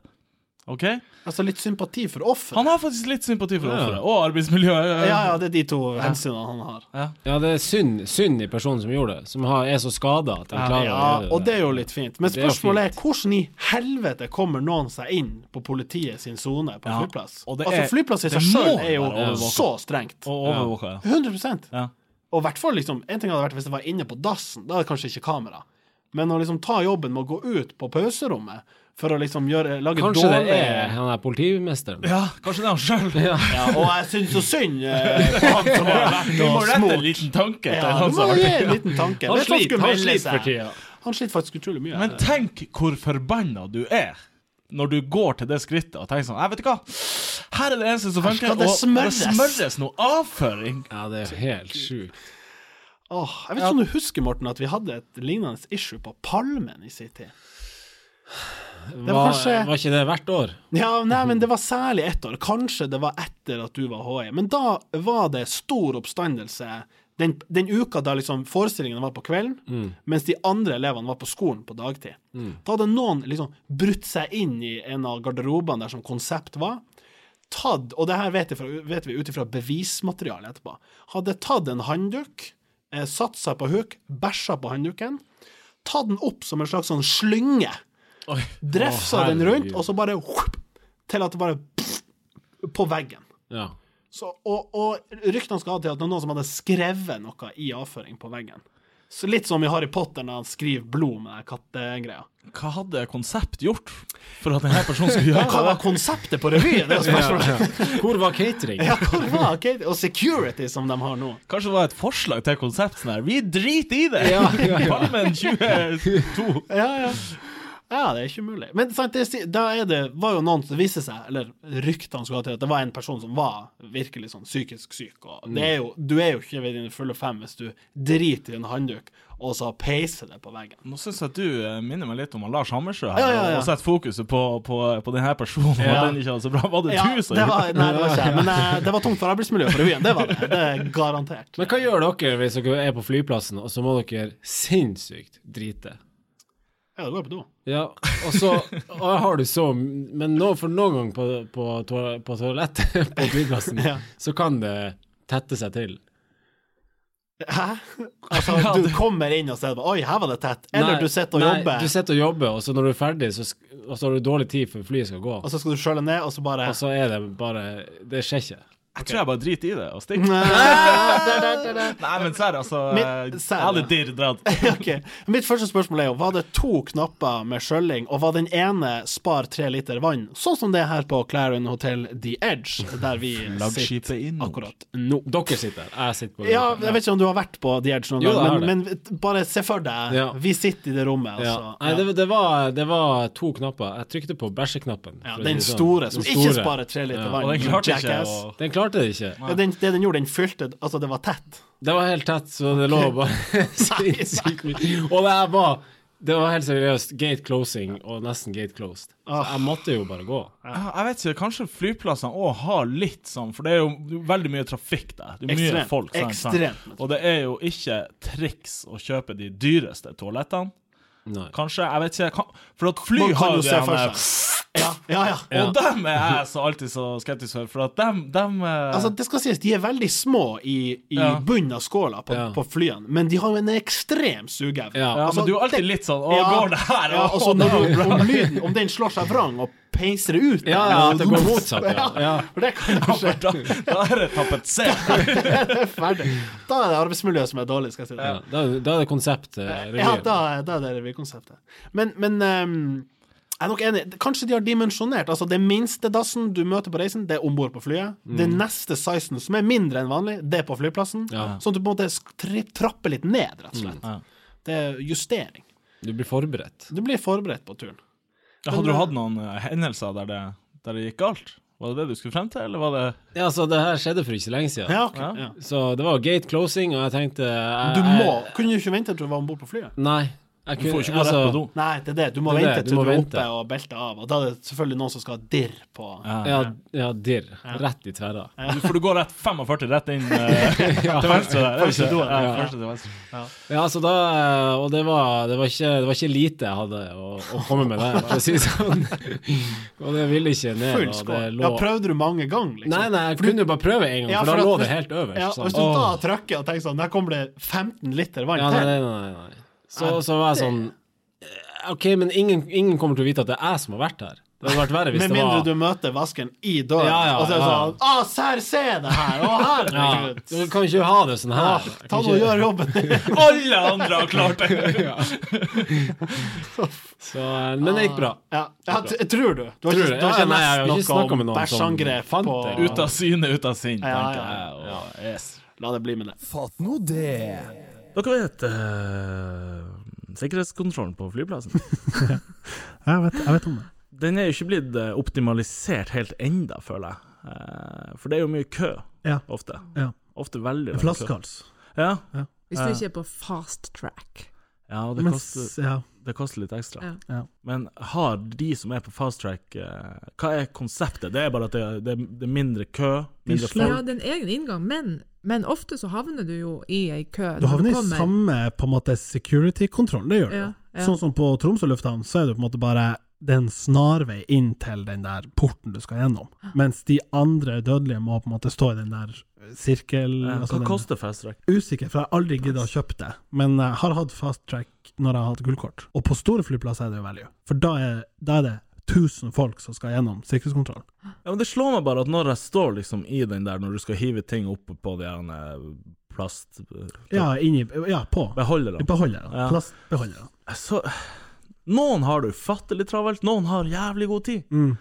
S7: Ok?
S2: Altså litt sympati for offeret.
S7: Han har faktisk litt sympati for
S10: Ja.
S7: offeret, og arbeidsmiljøet.
S2: Ja, ja, det er de to hensynene han har.
S10: Ja, det er synd, synd i personen som gjorde det, som har, er så skada at de klarer
S2: Ja,
S10: å gjøre det.
S2: og det er jo litt fint. Men
S10: spørsmålet er
S2: er hvordan i helvete kommer noen seg inn på politiet sin sone på
S7: Ja,
S2: flyplass?
S7: og det
S2: Altså
S7: er-
S2: Flyplass i seg sjøl er jo så strengt.
S7: Og overvåka, ja.
S2: 100%
S7: Ja.
S2: Og hvert fall liksom En ting hadde vært hvis det var inne på dassen, da er det kanskje ikke kamera. Men å liksom ta jobben med å gå ut på pauserommet for å liksom gjøre, lage
S10: Kanskje det er han der politimesteren?
S7: Ja, kanskje det er han sjøl.
S10: Ja.
S2: ja, Og jeg syns så synd eh, på han som har vært
S7: Du må
S2: og
S7: rette en
S2: smurt.
S7: liten tanke til
S2: Ja,
S7: han som har vært
S2: en liten tanke.
S10: Han sliter, han sliter for tida.
S2: Han sliter faktisk utrolig mye.
S7: Men tenk hvor forbanna du er
S1: når du går til det skrittet og tenker sånn Jeg vet ikke hva, her er det eneste som funker, og det smøres noe avføring.
S10: Ja, det er helt sjukt.
S2: Åh, jeg vet ikke om du husker, Morten, at vi hadde et lignende issue på Palmen i sin tid. Det var kanskje-
S10: var ikke det hvert år?
S2: Ja, nei, men det var særlig ett år. Kanskje det var etter at du var HI. Men da var det stor oppstandelse den, den uka da liksom forestillingene var på kvelden, mens de andre elevene var på skolen på dagtid. Da hadde noen liksom brutt seg inn i en av garderobene der som konsept var. Tatt, og det her vet, fra, vet vi ut ifra bevismateriale etterpå, hadde tatt en håndduk, eh, satt seg på huk, bæsja på handduken, tatt den opp som en slags sånn slynge, drefsa den rundt, og så bare whoop, til at det bare pff, på veggen.
S10: Ja.
S2: Så, og, og ryktene skal ha til at det er noen som hadde skrevet noe i avføring på veggen. Så Litt som i Harry Potter når han skriver blod med kattegreia.
S1: Hva hadde konsept gjort for at denne personen skulle gjøre det?
S2: Hva var konseptet på revyen? Det Ja, spørsmålet.
S10: Hvor var catering?
S2: Ja, hvor var catering? Og security, som de har nå.
S1: Kanskje det var et forslag til konsept sånn her Vi driter i det!
S10: Ja, ja, ja.
S1: Palmen 22.
S2: Ja, ja. Ja, det er ikke mulig. Men sant, det, da er det, var jo noen som viste seg, eller ryktene skulle ha til, at det var en person som var virkelig sånn psykisk syk. Og det er jo, du er jo ikke ved dine fulle fem hvis du driter i en handduk og så peiser det på veggen.
S1: Nå syns jeg at du eh, minner meg litt om Lars Hammersjø her,
S2: Ja, ja, ja.
S1: og setter fokuset på, på, på denne personen,
S2: Ja.
S1: den ikke hadde så bra. Var det
S2: Ja,
S1: du som
S2: det var, nei, det var ikke men eh, det var tungt for arbeidsmiljøet på revyen. Det var det. Det er garantert.
S10: Men hva gjør dere hvis dere er på flyplassen, og så må dere sinnssykt drite?
S2: Ja, det går på do.
S10: Ja, og så og har du så Men nå, for noen gang på, på, på toalettet på flyplassen,
S2: Ja.
S10: så kan det tette seg til.
S2: Hæ? Altså, du kommer inn og ser Oi, her var det tett. Eller
S10: Nei,
S2: du sitter og
S10: nei,
S2: jobber,
S10: Du sitter og jobber, og så når du er ferdig, så, og så har du dårlig tid før flyet skal gå.
S2: og så skal du skjøle ned, og så bare
S10: Og så er det bare Det skjer ikke.
S1: Jeg tror jeg bare driter i det og stikker.
S2: Nei,
S1: Nei, men serr, altså. Eh, Jeg hadde dirr dratt.
S2: okay. Mitt første spørsmål er jo, var det to knapper med skjølling, og var den ene spar tre liter vann, sånn som det er her på Clarion Hotel The Edge, der vi sitter
S1: i
S2: akkurat nå.
S10: Dere sitter her, Jeg sitter på
S2: Ja, jeg vet ikke om du har vært på The Edge noen
S10: Jo,
S2: gang, men, men bare se for deg,
S10: Ja.
S2: vi sitter i det rommet,
S10: Ja.
S2: altså.
S10: Nei, det, det, var, det var to knapper. Jeg trykte på bæsjeknappen.
S2: Ja, den
S10: sånn.
S2: store, som
S10: Den
S2: ikke sparer tre liter
S10: Ja.
S2: vann.
S1: Og den klarte ikke å
S10: klarte det ikke.
S2: Ja, den, det den gjorde, den fylte Altså, det var tett.
S10: Det var helt tett, så det lå bare sinnssykt mye. Og det var Det var helt seriøst gate closing og nesten gate closed. Så
S2: Ah.
S10: jeg måtte jo bare gå.
S1: Ja, Jeg vet ikke, kanskje flyplassene òg har litt sånn, for det er jo veldig mye trafikk der. Det er mye
S2: Ekstremt.
S1: folk. sant, sant? Og det er jo ikke triks å kjøpe de dyreste toalettene.
S10: Nei.
S1: Kanskje, jeg vet ikke kan, For at fly
S2: Man kan
S1: har
S2: jo det. Ja, ja, ja.
S1: Og dem er jeg så alltid så skeptisk for, for at dem, dem eh,
S2: Altså, det skal sies, de er veldig små i, i
S1: Ja.
S2: bunnen av skåla på,
S10: Ja.
S2: på flyene, men de har jo en ekstrem sugeevne.
S10: Ja.
S1: ja,
S2: altså,
S1: men du er alltid
S2: det-
S1: litt sånn Å,
S2: Ja,
S1: går det her?
S2: Ja, og så
S1: det
S2: når du, om lyden Om den slår seg vrang og peiser det ut
S10: Ja, ja, at det går motsatt. Ja. ja.
S2: For det kan jo skje.
S1: Da, da er det tapetsert.
S2: Ferdig. Da er det arbeidsmiljøet som er dårlig, skal jeg si det.
S10: Ja, da, da er det konseptet.
S2: Ja, da, da er det revykonseptet. Men, men um, jeg er nok enig. Kanskje de har dimensjonert. Altså, det minste dassen du møter på reisen, det er om bord på flyet. Det neste sizen, som er mindre enn vanlig, det er på flyplassen.
S10: Ja.
S2: Sånn at du på en måte trapper litt ned, rett og slett.
S1: Ja.
S2: Det er justering.
S10: Du blir forberedt.
S2: Du blir forberedt på turen.
S1: Hadde du hatt noen eh, hendelser der det, der det gikk galt? Var det det du skulle frem til, eller var det
S10: Ja, så det her skjedde for ikke så lenge siden.
S2: Ja, ok.
S1: Ja.
S2: Ja.
S10: Så det var gate closing, og jeg tenkte jeg,
S2: Du må Kunne du ikke vente til du var om bord på flyet?
S10: Nei. Jeg
S1: Du får ikke gå rett
S10: altså,
S1: på do.
S2: Nei, det er det. Du må
S10: Det
S2: vente
S10: det, du
S2: til du, er
S10: vente.
S2: oppe og belter av. Og da er det selvfølgelig noen som skal ha dirr på
S10: Ja, ja, dirr. Rett i tverra.
S1: Ja. For du går rett 45 rett inn uh, til venstre der. er det
S2: Første
S1: ikke?
S2: doen,
S1: Ja,
S10: ja.
S1: første til venstre.
S10: Ja, så da Og det var, det var, ikke, det var ikke lite jeg hadde å, å komme med der, for å si det sånn. Og det ville ikke ned.
S2: full skål. Ja, prøvde du mange ganger, liksom?
S10: Nei, nei, jeg kunne jo bare prøve en gang,
S2: Ja,
S10: for
S2: for
S10: da lå det helt øverst.
S2: Ja,
S10: sånn.
S2: hvis du da trykker og tenker sånn Der kommer det 15 liter vann
S10: Ja, nei, nei, nei, nei. Så, så var jeg sånn eh, OK, men ingen, ingen kommer til å vite at det er jeg som har vært her. Det hadde vært verre hvis
S2: Med
S10: det
S2: mindre du møter vasken i døren,
S10: Ja, ja,
S2: og så er det
S10: ja.
S2: sånn Å, serr, se det her! Å,
S10: ja,
S2: herregud!
S10: Du kan ikke ha det sånn her.
S2: Åh, Ta nå og gjør jobben din.
S1: Alle andre har klart det!
S10: Så, eh, men det gikk bra.
S2: Ja, ja, tror du? Du har
S10: Tror
S2: ikke, du har
S10: Ja,
S2: ikke
S10: snakket med noen
S2: bæsjangrep på.
S1: Ut av syne, ut av sinn,
S2: Ja,
S1: tenker
S2: ja,
S1: jeg. Og, yes.
S2: La det bli med det.
S11: Fatt nå det.
S12: Dere vet uh, sikkerhetskontrollen på flyplassen?
S2: Jeg vet, jeg vet om det.
S1: Den er jo ikke blitt eh, optimalisert helt enda, føler jeg. Uh, For det er jo mye kø,
S2: Ja.
S1: ofte.
S2: Ja.
S1: Ofte veldig,
S2: En
S1: veldig kø.
S2: flaskehals.
S1: Ja.
S3: Hvis du ikke er på fast track.
S1: ja, og det
S2: Mens,
S1: koster,
S2: ja.
S1: det koster litt ekstra.
S3: Ja.
S2: Ja.
S1: Men har de som er på fast track uh, Hva er konseptet? Det er bare at det, det, det er mindre kø, mindre
S2: folk?
S3: Ja, det er en egen inngang, men, men ofte så havner du jo i ei kø.
S2: Du
S3: havner
S2: havner i samme på en måte security-kontroll, det gjør du.
S3: Ja, ja.
S2: Sånn som på Tromsø lufthavn, så er det på en måte bare det er en snarvei inn til den der porten du skal gjennom. Mens de andre dødelige må på en måte stå i den der sirkel...
S1: Ja,
S2: altså
S1: Hva
S2: den-
S1: koster fast track?
S2: Usikker, for jeg har aldri giddet å kjøpe det. Men jeg har hatt fast track når jeg har hatt gullkort. Og på store flyplasser er det jo value. For da er, da er det 1000 folk som skal gjennom sikkerhetskontroll.
S1: Ja, men Det slår meg bare at når jeg står liksom i den der, når du skal hive ting opp på de her eh, plast...
S2: Ja, inni Ja, på.
S1: Beholderne.
S2: Beholderne.
S1: Ja.
S2: Plastbeholderne.
S1: Så Noen har det ufattelig travelt, noen har jævlig god tid.
S2: Mm.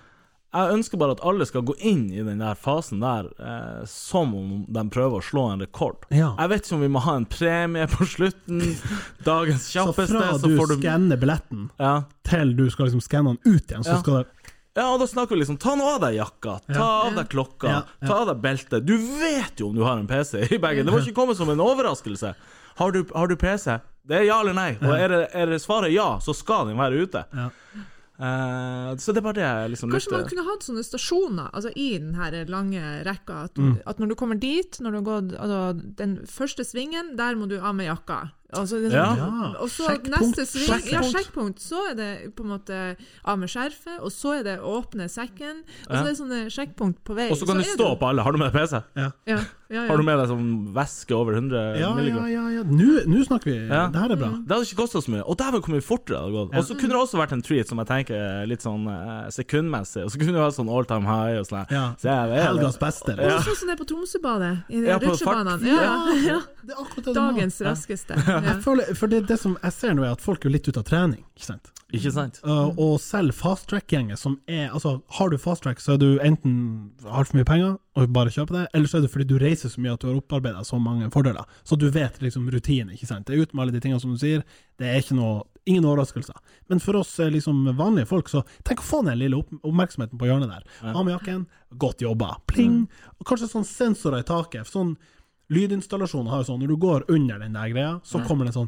S1: Jeg ønsker bare at alle skal gå inn i den der fasen der eh, som om de prøver å slå en rekord.
S2: Ja.
S1: Jeg vet ikke om vi må ha en premie på slutten. Dagens
S2: Så
S1: kjappeste,
S2: fra
S1: så,
S2: du
S1: du
S2: skanner billetten,
S1: ja.
S2: til du skal liksom skanne den ut igjen, så
S1: Ja.
S2: skal det
S1: ja, og da snakker vi liksom Ta nå av deg jakka, ta av deg klokka, ta av deg beltet. Du vet jo om du har en PC i bagen. Det må ikke komme som en overraskelse. Har du, har du PC? Det er ja eller nei. Og er det, er det svaret ja, så skal den være ute.
S2: Ja.
S1: Eh, så det er bare det jeg liksom
S3: Kanskje man kunne hatt sånne stasjoner altså i den her lange rekka. At,
S2: Mm.
S3: at når du kommer dit, når du har gått altså, den første svingen, der må du av med jakka. Altså, det,
S1: Ja.
S2: Ja.
S3: Og så
S2: Sjekkpunkt.
S3: neste sving, ja,
S2: Sjekkpunkt.
S3: sjekkpunkt, så er det på en måte av med skjerfet, og så er det åpne sekken. Og Altså
S1: Ja.
S3: det er sånne sjekkpunkt på vei.
S1: Og så kan du
S3: stå
S1: stå på alle. Har du med deg PC?
S3: Ja, ja, ja.
S1: Har du med deg sånn væske over 100
S2: Ja, ja,
S1: milligram?
S2: ja. ja. Nå nå snakker vi.
S1: Ja.
S2: Det her er bra.
S3: Mm.
S1: Det hadde ikke kosta så mye. Og dæven, hvor mye fortere det hadde gått. Og så kunne det også vært en treat som jeg tenker er litt sånn eh, sekundmessig. Og så kunne det vært sånn all time high og sånn.
S2: Ja.
S1: Så
S2: Helgas beste. Liksom.
S3: sånn som det er på Tromsøbadet, i
S1: Ja, på
S3: rutsjebanene.
S1: fart-
S3: Ja, ja, ja.
S2: Er.
S3: Dagens raskeste. Ja.
S2: Jeg føler, for det, det som jeg ser nå, er at folk er litt ute av trening. Ikke sant?
S1: Ikke sant?
S2: Uh, og selv fast track-gjengen som er Altså, har du fast track, så er du enten har for mye penger og bare kjøper det, eller så er det fordi du reiser så mye at du har opparbeida så mange fordeler. Så du vet liksom rutinen, ikke sant. Det er ut med alle de tingene som du sier. Det er ikke noe Ingen overraskelser. Men for oss eh, liksom vanlige folk, så tenk å få den lille opp oppmerksomheten på hjørnet der. Av med jakken, godt jobba. Pling! Og kanskje sånn sensorer i taket. Sånn lydinstallasjoner har jo sånn, når du går under den der greia, så kommer det sånn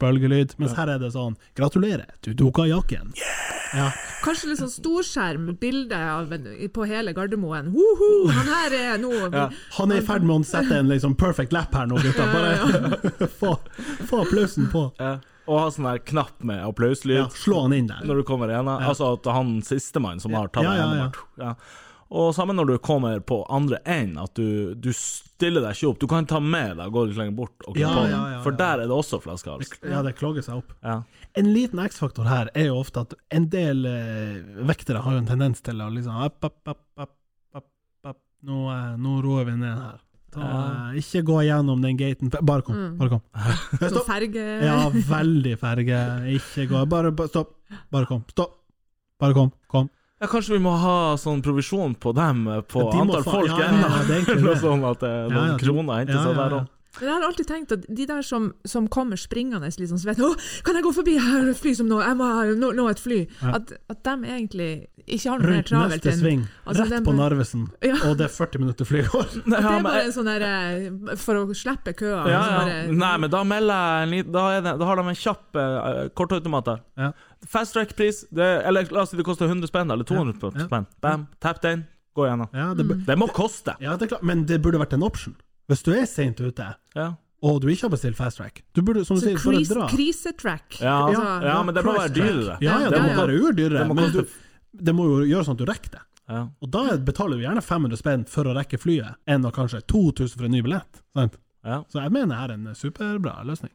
S2: bølgelyd. Mens her er det sånn Gratulerer, du duka jakken. jakken. Ja.
S3: Kanskje litt sånn storskjerm, bilde på hele Gardermoen. Woho, han her er nå
S2: Han er i ferd med å sette en liksom perfect lap her nå, gutta. Bare få, få applausen på.
S1: Ja. Og ha sånn der knapp med applauslyd
S2: Ja, slå han inn der.
S1: når du kommer igjennom. Altså at han sistemann som har tatt
S2: Ja, ja,
S1: ja, Ja. Og samme når du kommer på andre enden, at du, du stiller deg ikke opp. Du kan ta med deg, gå litt lenger bort, og
S2: Ja,
S1: på
S2: ja,
S1: den.
S2: ja, ja.
S1: for der er det også flaskehals.
S2: Ja, det klogger seg opp.
S1: Ja.
S2: En liten X-faktor her er jo ofte at en del eh, vektere har jo en tendens til å liksom opp, opp, opp. Nå, eh, nå roer vi ned her. Ta, eh, ikke gå gjennom den gaten. Bare kom.
S3: Mm.
S2: Bare kom. Stopp.
S3: ferge...
S2: Ja, veldig ferge. Ikke gå. Bare, bare stopp. Bare kom. Stopp. Bare kom. Kom.
S1: Ja, kanskje vi må ha sånn provisjon på dem, eh, på
S2: Ja, de
S1: antall
S2: fa-
S1: folk
S2: ja, ja,
S1: ennå.
S2: ja, det.
S1: sånn at det er noen
S2: ja,
S1: kroner henter
S2: ja, ja,
S1: der òg.
S3: Jeg har alltid tenkt at de der som, som kommer springende liksom, så vet, 'Å, kan jeg gå forbi her, fly som nå, jeg må ha- nå, nå et fly',
S2: Ja.
S3: at, at de egentlig ikke har noe mer
S2: Rundt
S3: travelt
S2: neste sving.
S3: altså,
S2: Rett
S3: den
S2: på Narvesen.
S3: Ja.
S2: Og det er 40 minutter fly går.
S3: At det er bare en sånn der eh, For å slippe køa.
S1: Ja, ja.
S3: bare-
S1: Nei, men da melder jeg en liten da, det, da har de en kjapp uh, kortautomat der.
S2: Ja.
S1: Fast track-pris, eller la oss si det koster 100 spenn, eller 200
S2: Ja.
S1: spenn. Bam, tapp den, gå igjennom.
S2: Ja, det,
S1: Det må koste!
S2: ja, det er klart. Men det burde vært en option. Hvis du er seint ute,
S1: Ja.
S2: og du ikke har bestilt fast track, du burde, som du
S3: Så
S2: sier, bare
S3: kris,
S2: dra.
S3: krisetrack.
S1: Ja,
S3: Altså,
S1: ja, men det må være dyrere.
S2: Ja, ja, det
S3: Ja,
S2: må være urdyrere. Men du, det må jo gjøre sånn at du rekker det.
S1: ja.
S2: Og da betaler du gjerne 500 spenn for å rekke flyet, enn å kanskje 2000 for en ny billett. Sant?
S1: Ja.
S2: Så jeg mener det er en superbra løsning.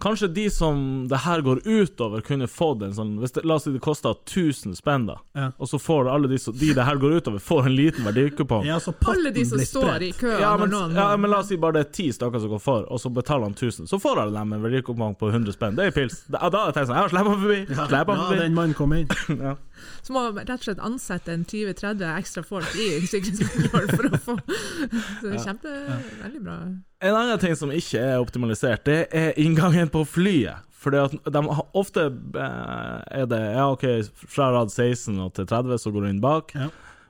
S1: Kanskje de som det her går utover, kunne fått en sånn hvis det, La oss si det koster 1000 spenn, da.
S2: Ja.
S1: Og så får alle de, som- de det her går utover, får en liten verdikupong.
S2: Ja,
S3: Alle de som står i kø
S1: Ja, men,
S3: noen
S1: ja, men la oss si bare det er ti stykker som går for, og så betaler han 1000. Så får alle dem en verdikupong på 100 spenn. Det er pils. Da, da tenker jeg sånn Ja, slipp ham forbi! Slipp forbi.
S2: Ja, den mannen kom inn.
S1: Ja.
S3: Så må man rett og slett ansette en 20-30 ekstra folk i sikkerhetskontroll for å få Så det er kjempe, veldig bra.
S1: En annen ting som ikke er optimalisert, det er inngangen på flyet. Fordi at de ofte eh, er det Ja, OK, fra rad 16 og til 30 så går du inn bak.
S2: Ja.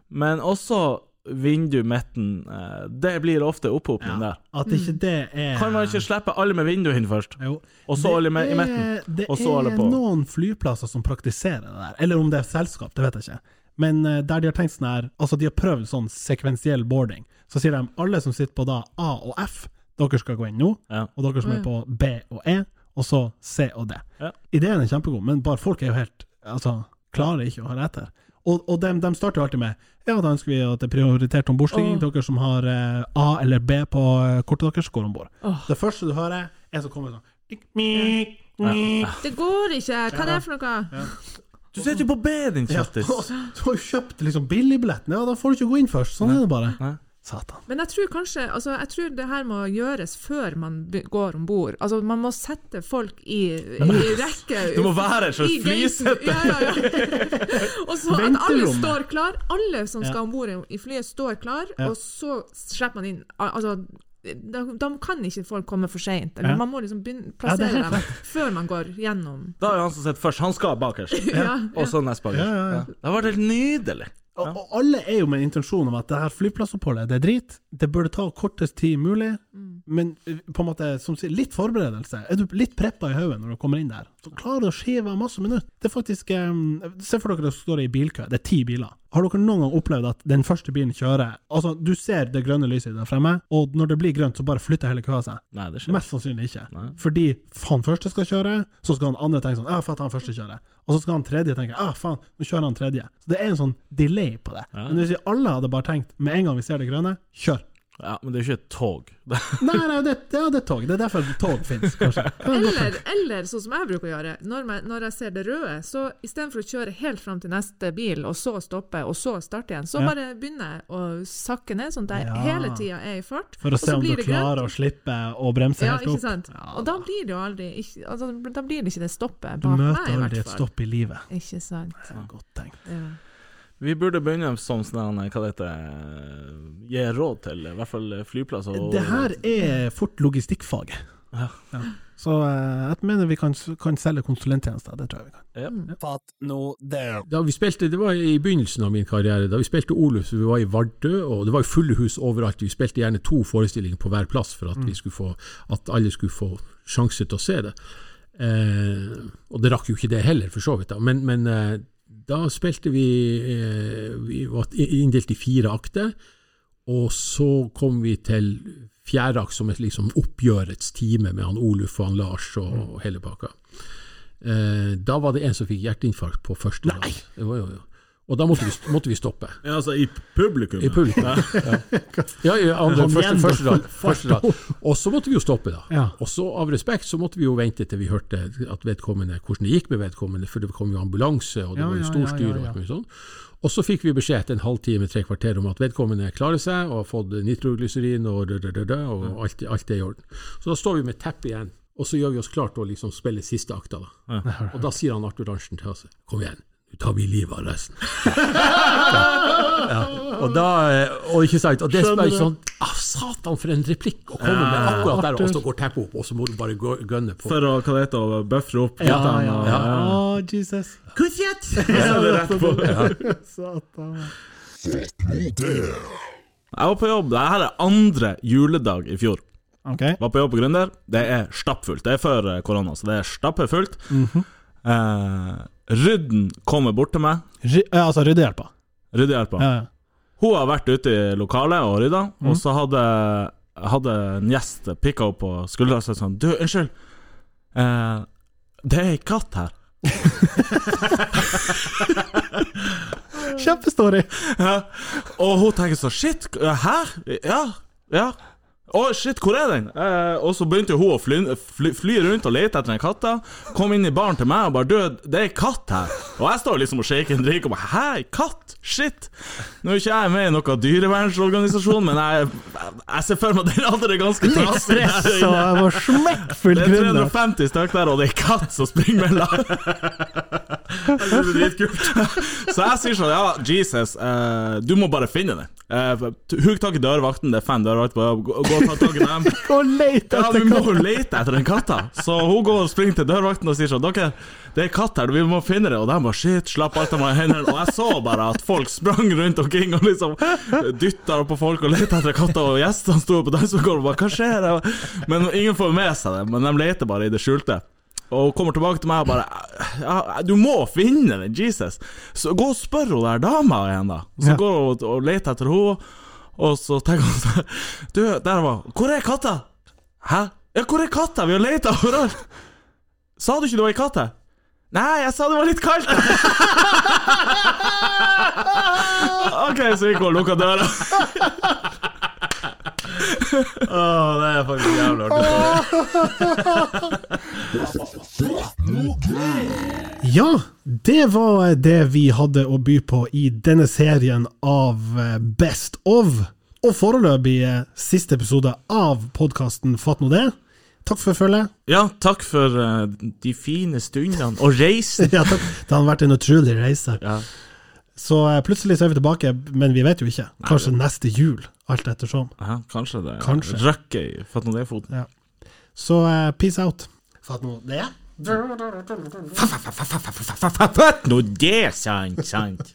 S1: Men også vindu midten. eh, Det blir ofte opphopning der.
S2: At ikke det er
S1: Kan man ikke slippe alle med vinduet inn først?
S2: Jo.
S1: Og så alle med i midten?
S2: Det
S1: og så alle
S2: er noen flyplasser som praktiserer det der. Eller om det er selskap, det vet jeg ikke. Men eh, der de har tenkt sånn her Altså, de har prøvd sånn sekvensiell boarding. Så sier de alle som sitter på da A og F, dere skal gå inn nå.
S1: Ja.
S2: Og dere som er på B og E, og så C og D.
S1: Ja.
S2: Ideen er kjempegod, men bare folk er jo helt Altså, klarer ikke å høre etter. Og, og de, de starter alltid med Ja, da ønsker vi at det er prioritert ombordstigning. Dere som har eh, A eller B på eh, kortet deres, går om bord.
S3: Oh.
S2: Det første du hører, er som kommer sånn mik, mik, mik.
S3: Det går ikke! Hva er det for noe?
S1: Du sitter jo på B, din kjattis!
S2: Ja, Du har jo kjøpt liksom billigbilletten, ja, da får du ikke gå inn først. Sånn er det bare.
S1: Nei.
S2: Satan.
S3: Men jeg tror kanskje Altså, jeg tror det her må gjøres før man går om bord. Altså, man må sette folk i, i rekke
S1: Det må være et slags
S3: i
S1: flysete.
S3: Ja, ja, ja. Og så at alle står klar. Alle som skal om bord i flyet, står klar,
S2: Ja.
S3: og så slipper man inn Altså da, da kan ikke folk komme for seint.
S2: Ja.
S3: Man må liksom begynne,
S2: det er
S3: plassere
S2: ja,
S3: dem før man går gjennom.
S1: Da er jo han som sitter først, han skal bakerst.
S3: Ja,
S1: Og så nest bakerst.
S2: Ja, ja, ja.
S1: Det har vært helt nydelig.
S2: Og, og alle er jo med en intensjon om at det her flyplassoppholdet, det er drit. Det burde ta kortest tid mulig. Men eh, på en måte, som sier, litt forberedelse. Er du litt preppa i hodet når du kommer inn der, så klarer du å skive masse minutter. Det er faktisk um, Se for dere dere står i bilkø, det er ti biler. Har dere noen gang opplevd at den første bilen kjører Altså, du ser det grønne lyset der fremme, og når det blir grønt, så bare flytter hele køa seg?
S1: Nei, det skjer.
S2: Mest sannsynlig ikke.
S1: Nei.
S2: Fordi han første skal kjøre, så skal han andre tenke sånn Ja, faen, han første kjører. Og så skal han tredje tenke Ja, faen, nå kjører han tredje. Så det er en sånn delay på det.
S1: Ja.
S2: Men hvis vi alle hadde bare tenkt med en gang vi ser det grønne, kjør.
S1: Ja, men det er jo ikke et tog.
S2: Nei, nei, det, ja, det er tog. Det er derfor tog finnes, kanskje.
S3: Eller, eller sånn som jeg bruker å gjøre, når, jeg- når jeg ser det røde, så istedenfor å kjøre helt fram til neste bil, og så stoppe, og så starte igjen, så
S2: Ja.
S3: bare begynner jeg å sakke ned, sånn at jeg
S2: Ja.
S3: hele tida er i fart.
S2: For å
S3: og
S2: se om du klarer å slippe å bremse
S3: Ja,
S2: helt
S3: ikke sant?
S2: Ja,
S3: og da blir det jo aldri ikke, altså, Da blir det ikke det stoppet
S2: Du
S3: bak meg,
S2: møter aldri et stopp i livet.
S3: Ikke sant.
S2: Det er godt tenkt.
S3: Ja.
S1: Vi burde begynne som sånn, hva det heter, gi råd til i hvert fall flyplasser. og-
S2: Det her er fort logistikkfaget.
S1: Ja.
S2: Ja. Så eh, jeg mener vi kan, kan selge konsulenttjenester. Det tror jeg vi kan.
S1: Ja.
S13: Det.
S5: Da vi spilte, Det var i begynnelsen av min karriere. Da vi spilte Oluf, vi var i Vardø, og det var jo fulle hus overalt. Vi spilte gjerne to forestillinger på hver plass for at, vi skulle få, at alle skulle få sjanse til å se det. Eh, og det rakk jo ikke det heller, for så vidt. da. Men, men eh, da spilte vi eh, Vi var inndelt i fire akter, og så kom vi til fjerde akt som et liksom oppgjørets time med han Oluf og han Lars og, og hele pakka. Eh, da var det en som fikk hjerteinfarkt på første rad. Og da måtte vi, måtte vi stoppe.
S1: Ja, altså i publikum.
S5: I publikum. Ja, ja, ja andre, første, første, rad, første rad. Og så måtte vi jo stoppe, da.
S2: Ja.
S5: Og så av respekt så måtte vi jo vente til vi hørte at vedkommende, hvordan det gikk med vedkommende, for det kom jo ambulanse, og det
S2: Ja,
S5: var jo
S2: stor
S5: styr
S2: ja,
S5: og
S2: ja,
S5: alt mulig sånn. Og så fikk vi beskjed etter en halvtime, tre kvarter om at vedkommende klarer seg, og har fått nitroglyserin og, rød, rød, dø, og alt, alt er i orden. Så da står vi med teppet igjen, og så gjør vi oss klart til å liksom spille siste akta. da. Og da sier han Arthur Arntzen til oss Kom igjen, tar vi livet av resten. ja. Og da eh, Og ikke sant, og det er sånn ah, Satan, for en replikk å komme med akkurat der, og så går teppet opp, og så må du bare gønne på.
S1: For å hva det heter, bøfre opp
S2: Ja, ja, ja. Oh, Jesus.
S1: Kuffjet!
S2: Satan.
S1: Jeg var på jobb, det her er andre juledag i fjor.
S2: Ok.
S1: Var på jobb på Gründer. Det er stappfullt. Det er før eh, korona, så det er stappfullt. eh, Rydden kommer bort til meg.
S2: Ry- altså ryddehjelpa.
S1: Ryddehjelpa.
S2: Ja, ja.
S1: Hun har vært ute i lokalet og rydda, og så hadde, hadde en gjest pikka opp på skuldra og sagt sånn Du, unnskyld. Eh, det er ei katt her.
S2: Kjempestory!
S1: Ja. Og hun tenker så Shit, hæ? Ja, ja. Å, shit, hvor er den? Eh, og så begynte hun å fly, fly, fly rundt og lete etter den katta. Kom inn i baren til meg og bare Du, det er katt her. Og jeg står liksom og shaker en drink og bare Hæ, katt? Shit! Nå er ikke jeg med i noen dyrevernsorganisasjon, men jeg, jeg ser for meg at den andre er ganske
S2: Litt
S1: trasig.
S2: stress, og jeg var smekkfull
S1: Det er 350 stykk der, og det er katt som springer mellom. Det er dritkult. Så jeg sier sånn, ja, Jesus, uh, du må bare finne det. Uh, Hugg tak i dørvakten, det er fem dørvakter, gå og ta tak i dem.
S2: Gå og lete
S1: Ja,
S2: etter
S1: vi må lete etter den katta. Så hun går og springer til dørvakten og sier sånn Dere, det er katt her, vi må finne det. Og de bare shit, slapp alt av meg i hendene. Og jeg så bare at folk sprang rundt omkring og liksom dytta på folk og lette etter katter, Og gjestene sto på dansegulvet og bare hva skjer? Men ingen får med seg det. Men de leter bare i det skjulte. Og hun kommer tilbake til meg og bare ja, Du må finne den, Jesus! Så gå og spør hun der dama igjen, da. Så
S2: Ja.
S1: går hun og, og leter etter henne, og så tenker hun sånn Du, der var Hvor er katta? Hæ? Ja, hvor er katta? Vi har leita overalt! Sa du ikke det var ei katt her? Nei, jeg sa det var litt kaldt! OK, så gikk hun og lukka døra.
S5: Åh, det er faktisk jævlig artig.
S2: Ja, det var det vi hadde å by på i denne serien av eh, Best of. Og foreløpig eh, siste episode av podkasten Fatt nå det. Takk for følget.
S1: Ja, takk for uh, de fine stundene og reisen.
S2: Ja, takk. Det har vært en utrolig reise.
S1: Ja.
S2: Så uh, plutselig så er vi tilbake, men vi vet jo ikke. Kanskje neste jul, alt ettersom.
S1: Ja, kanskje det
S2: Kanskje.
S1: røkker i Fatt nå det-foten.
S2: Så uh, peace out. Fatt nå det.
S1: Fatt nå det, sant, sant.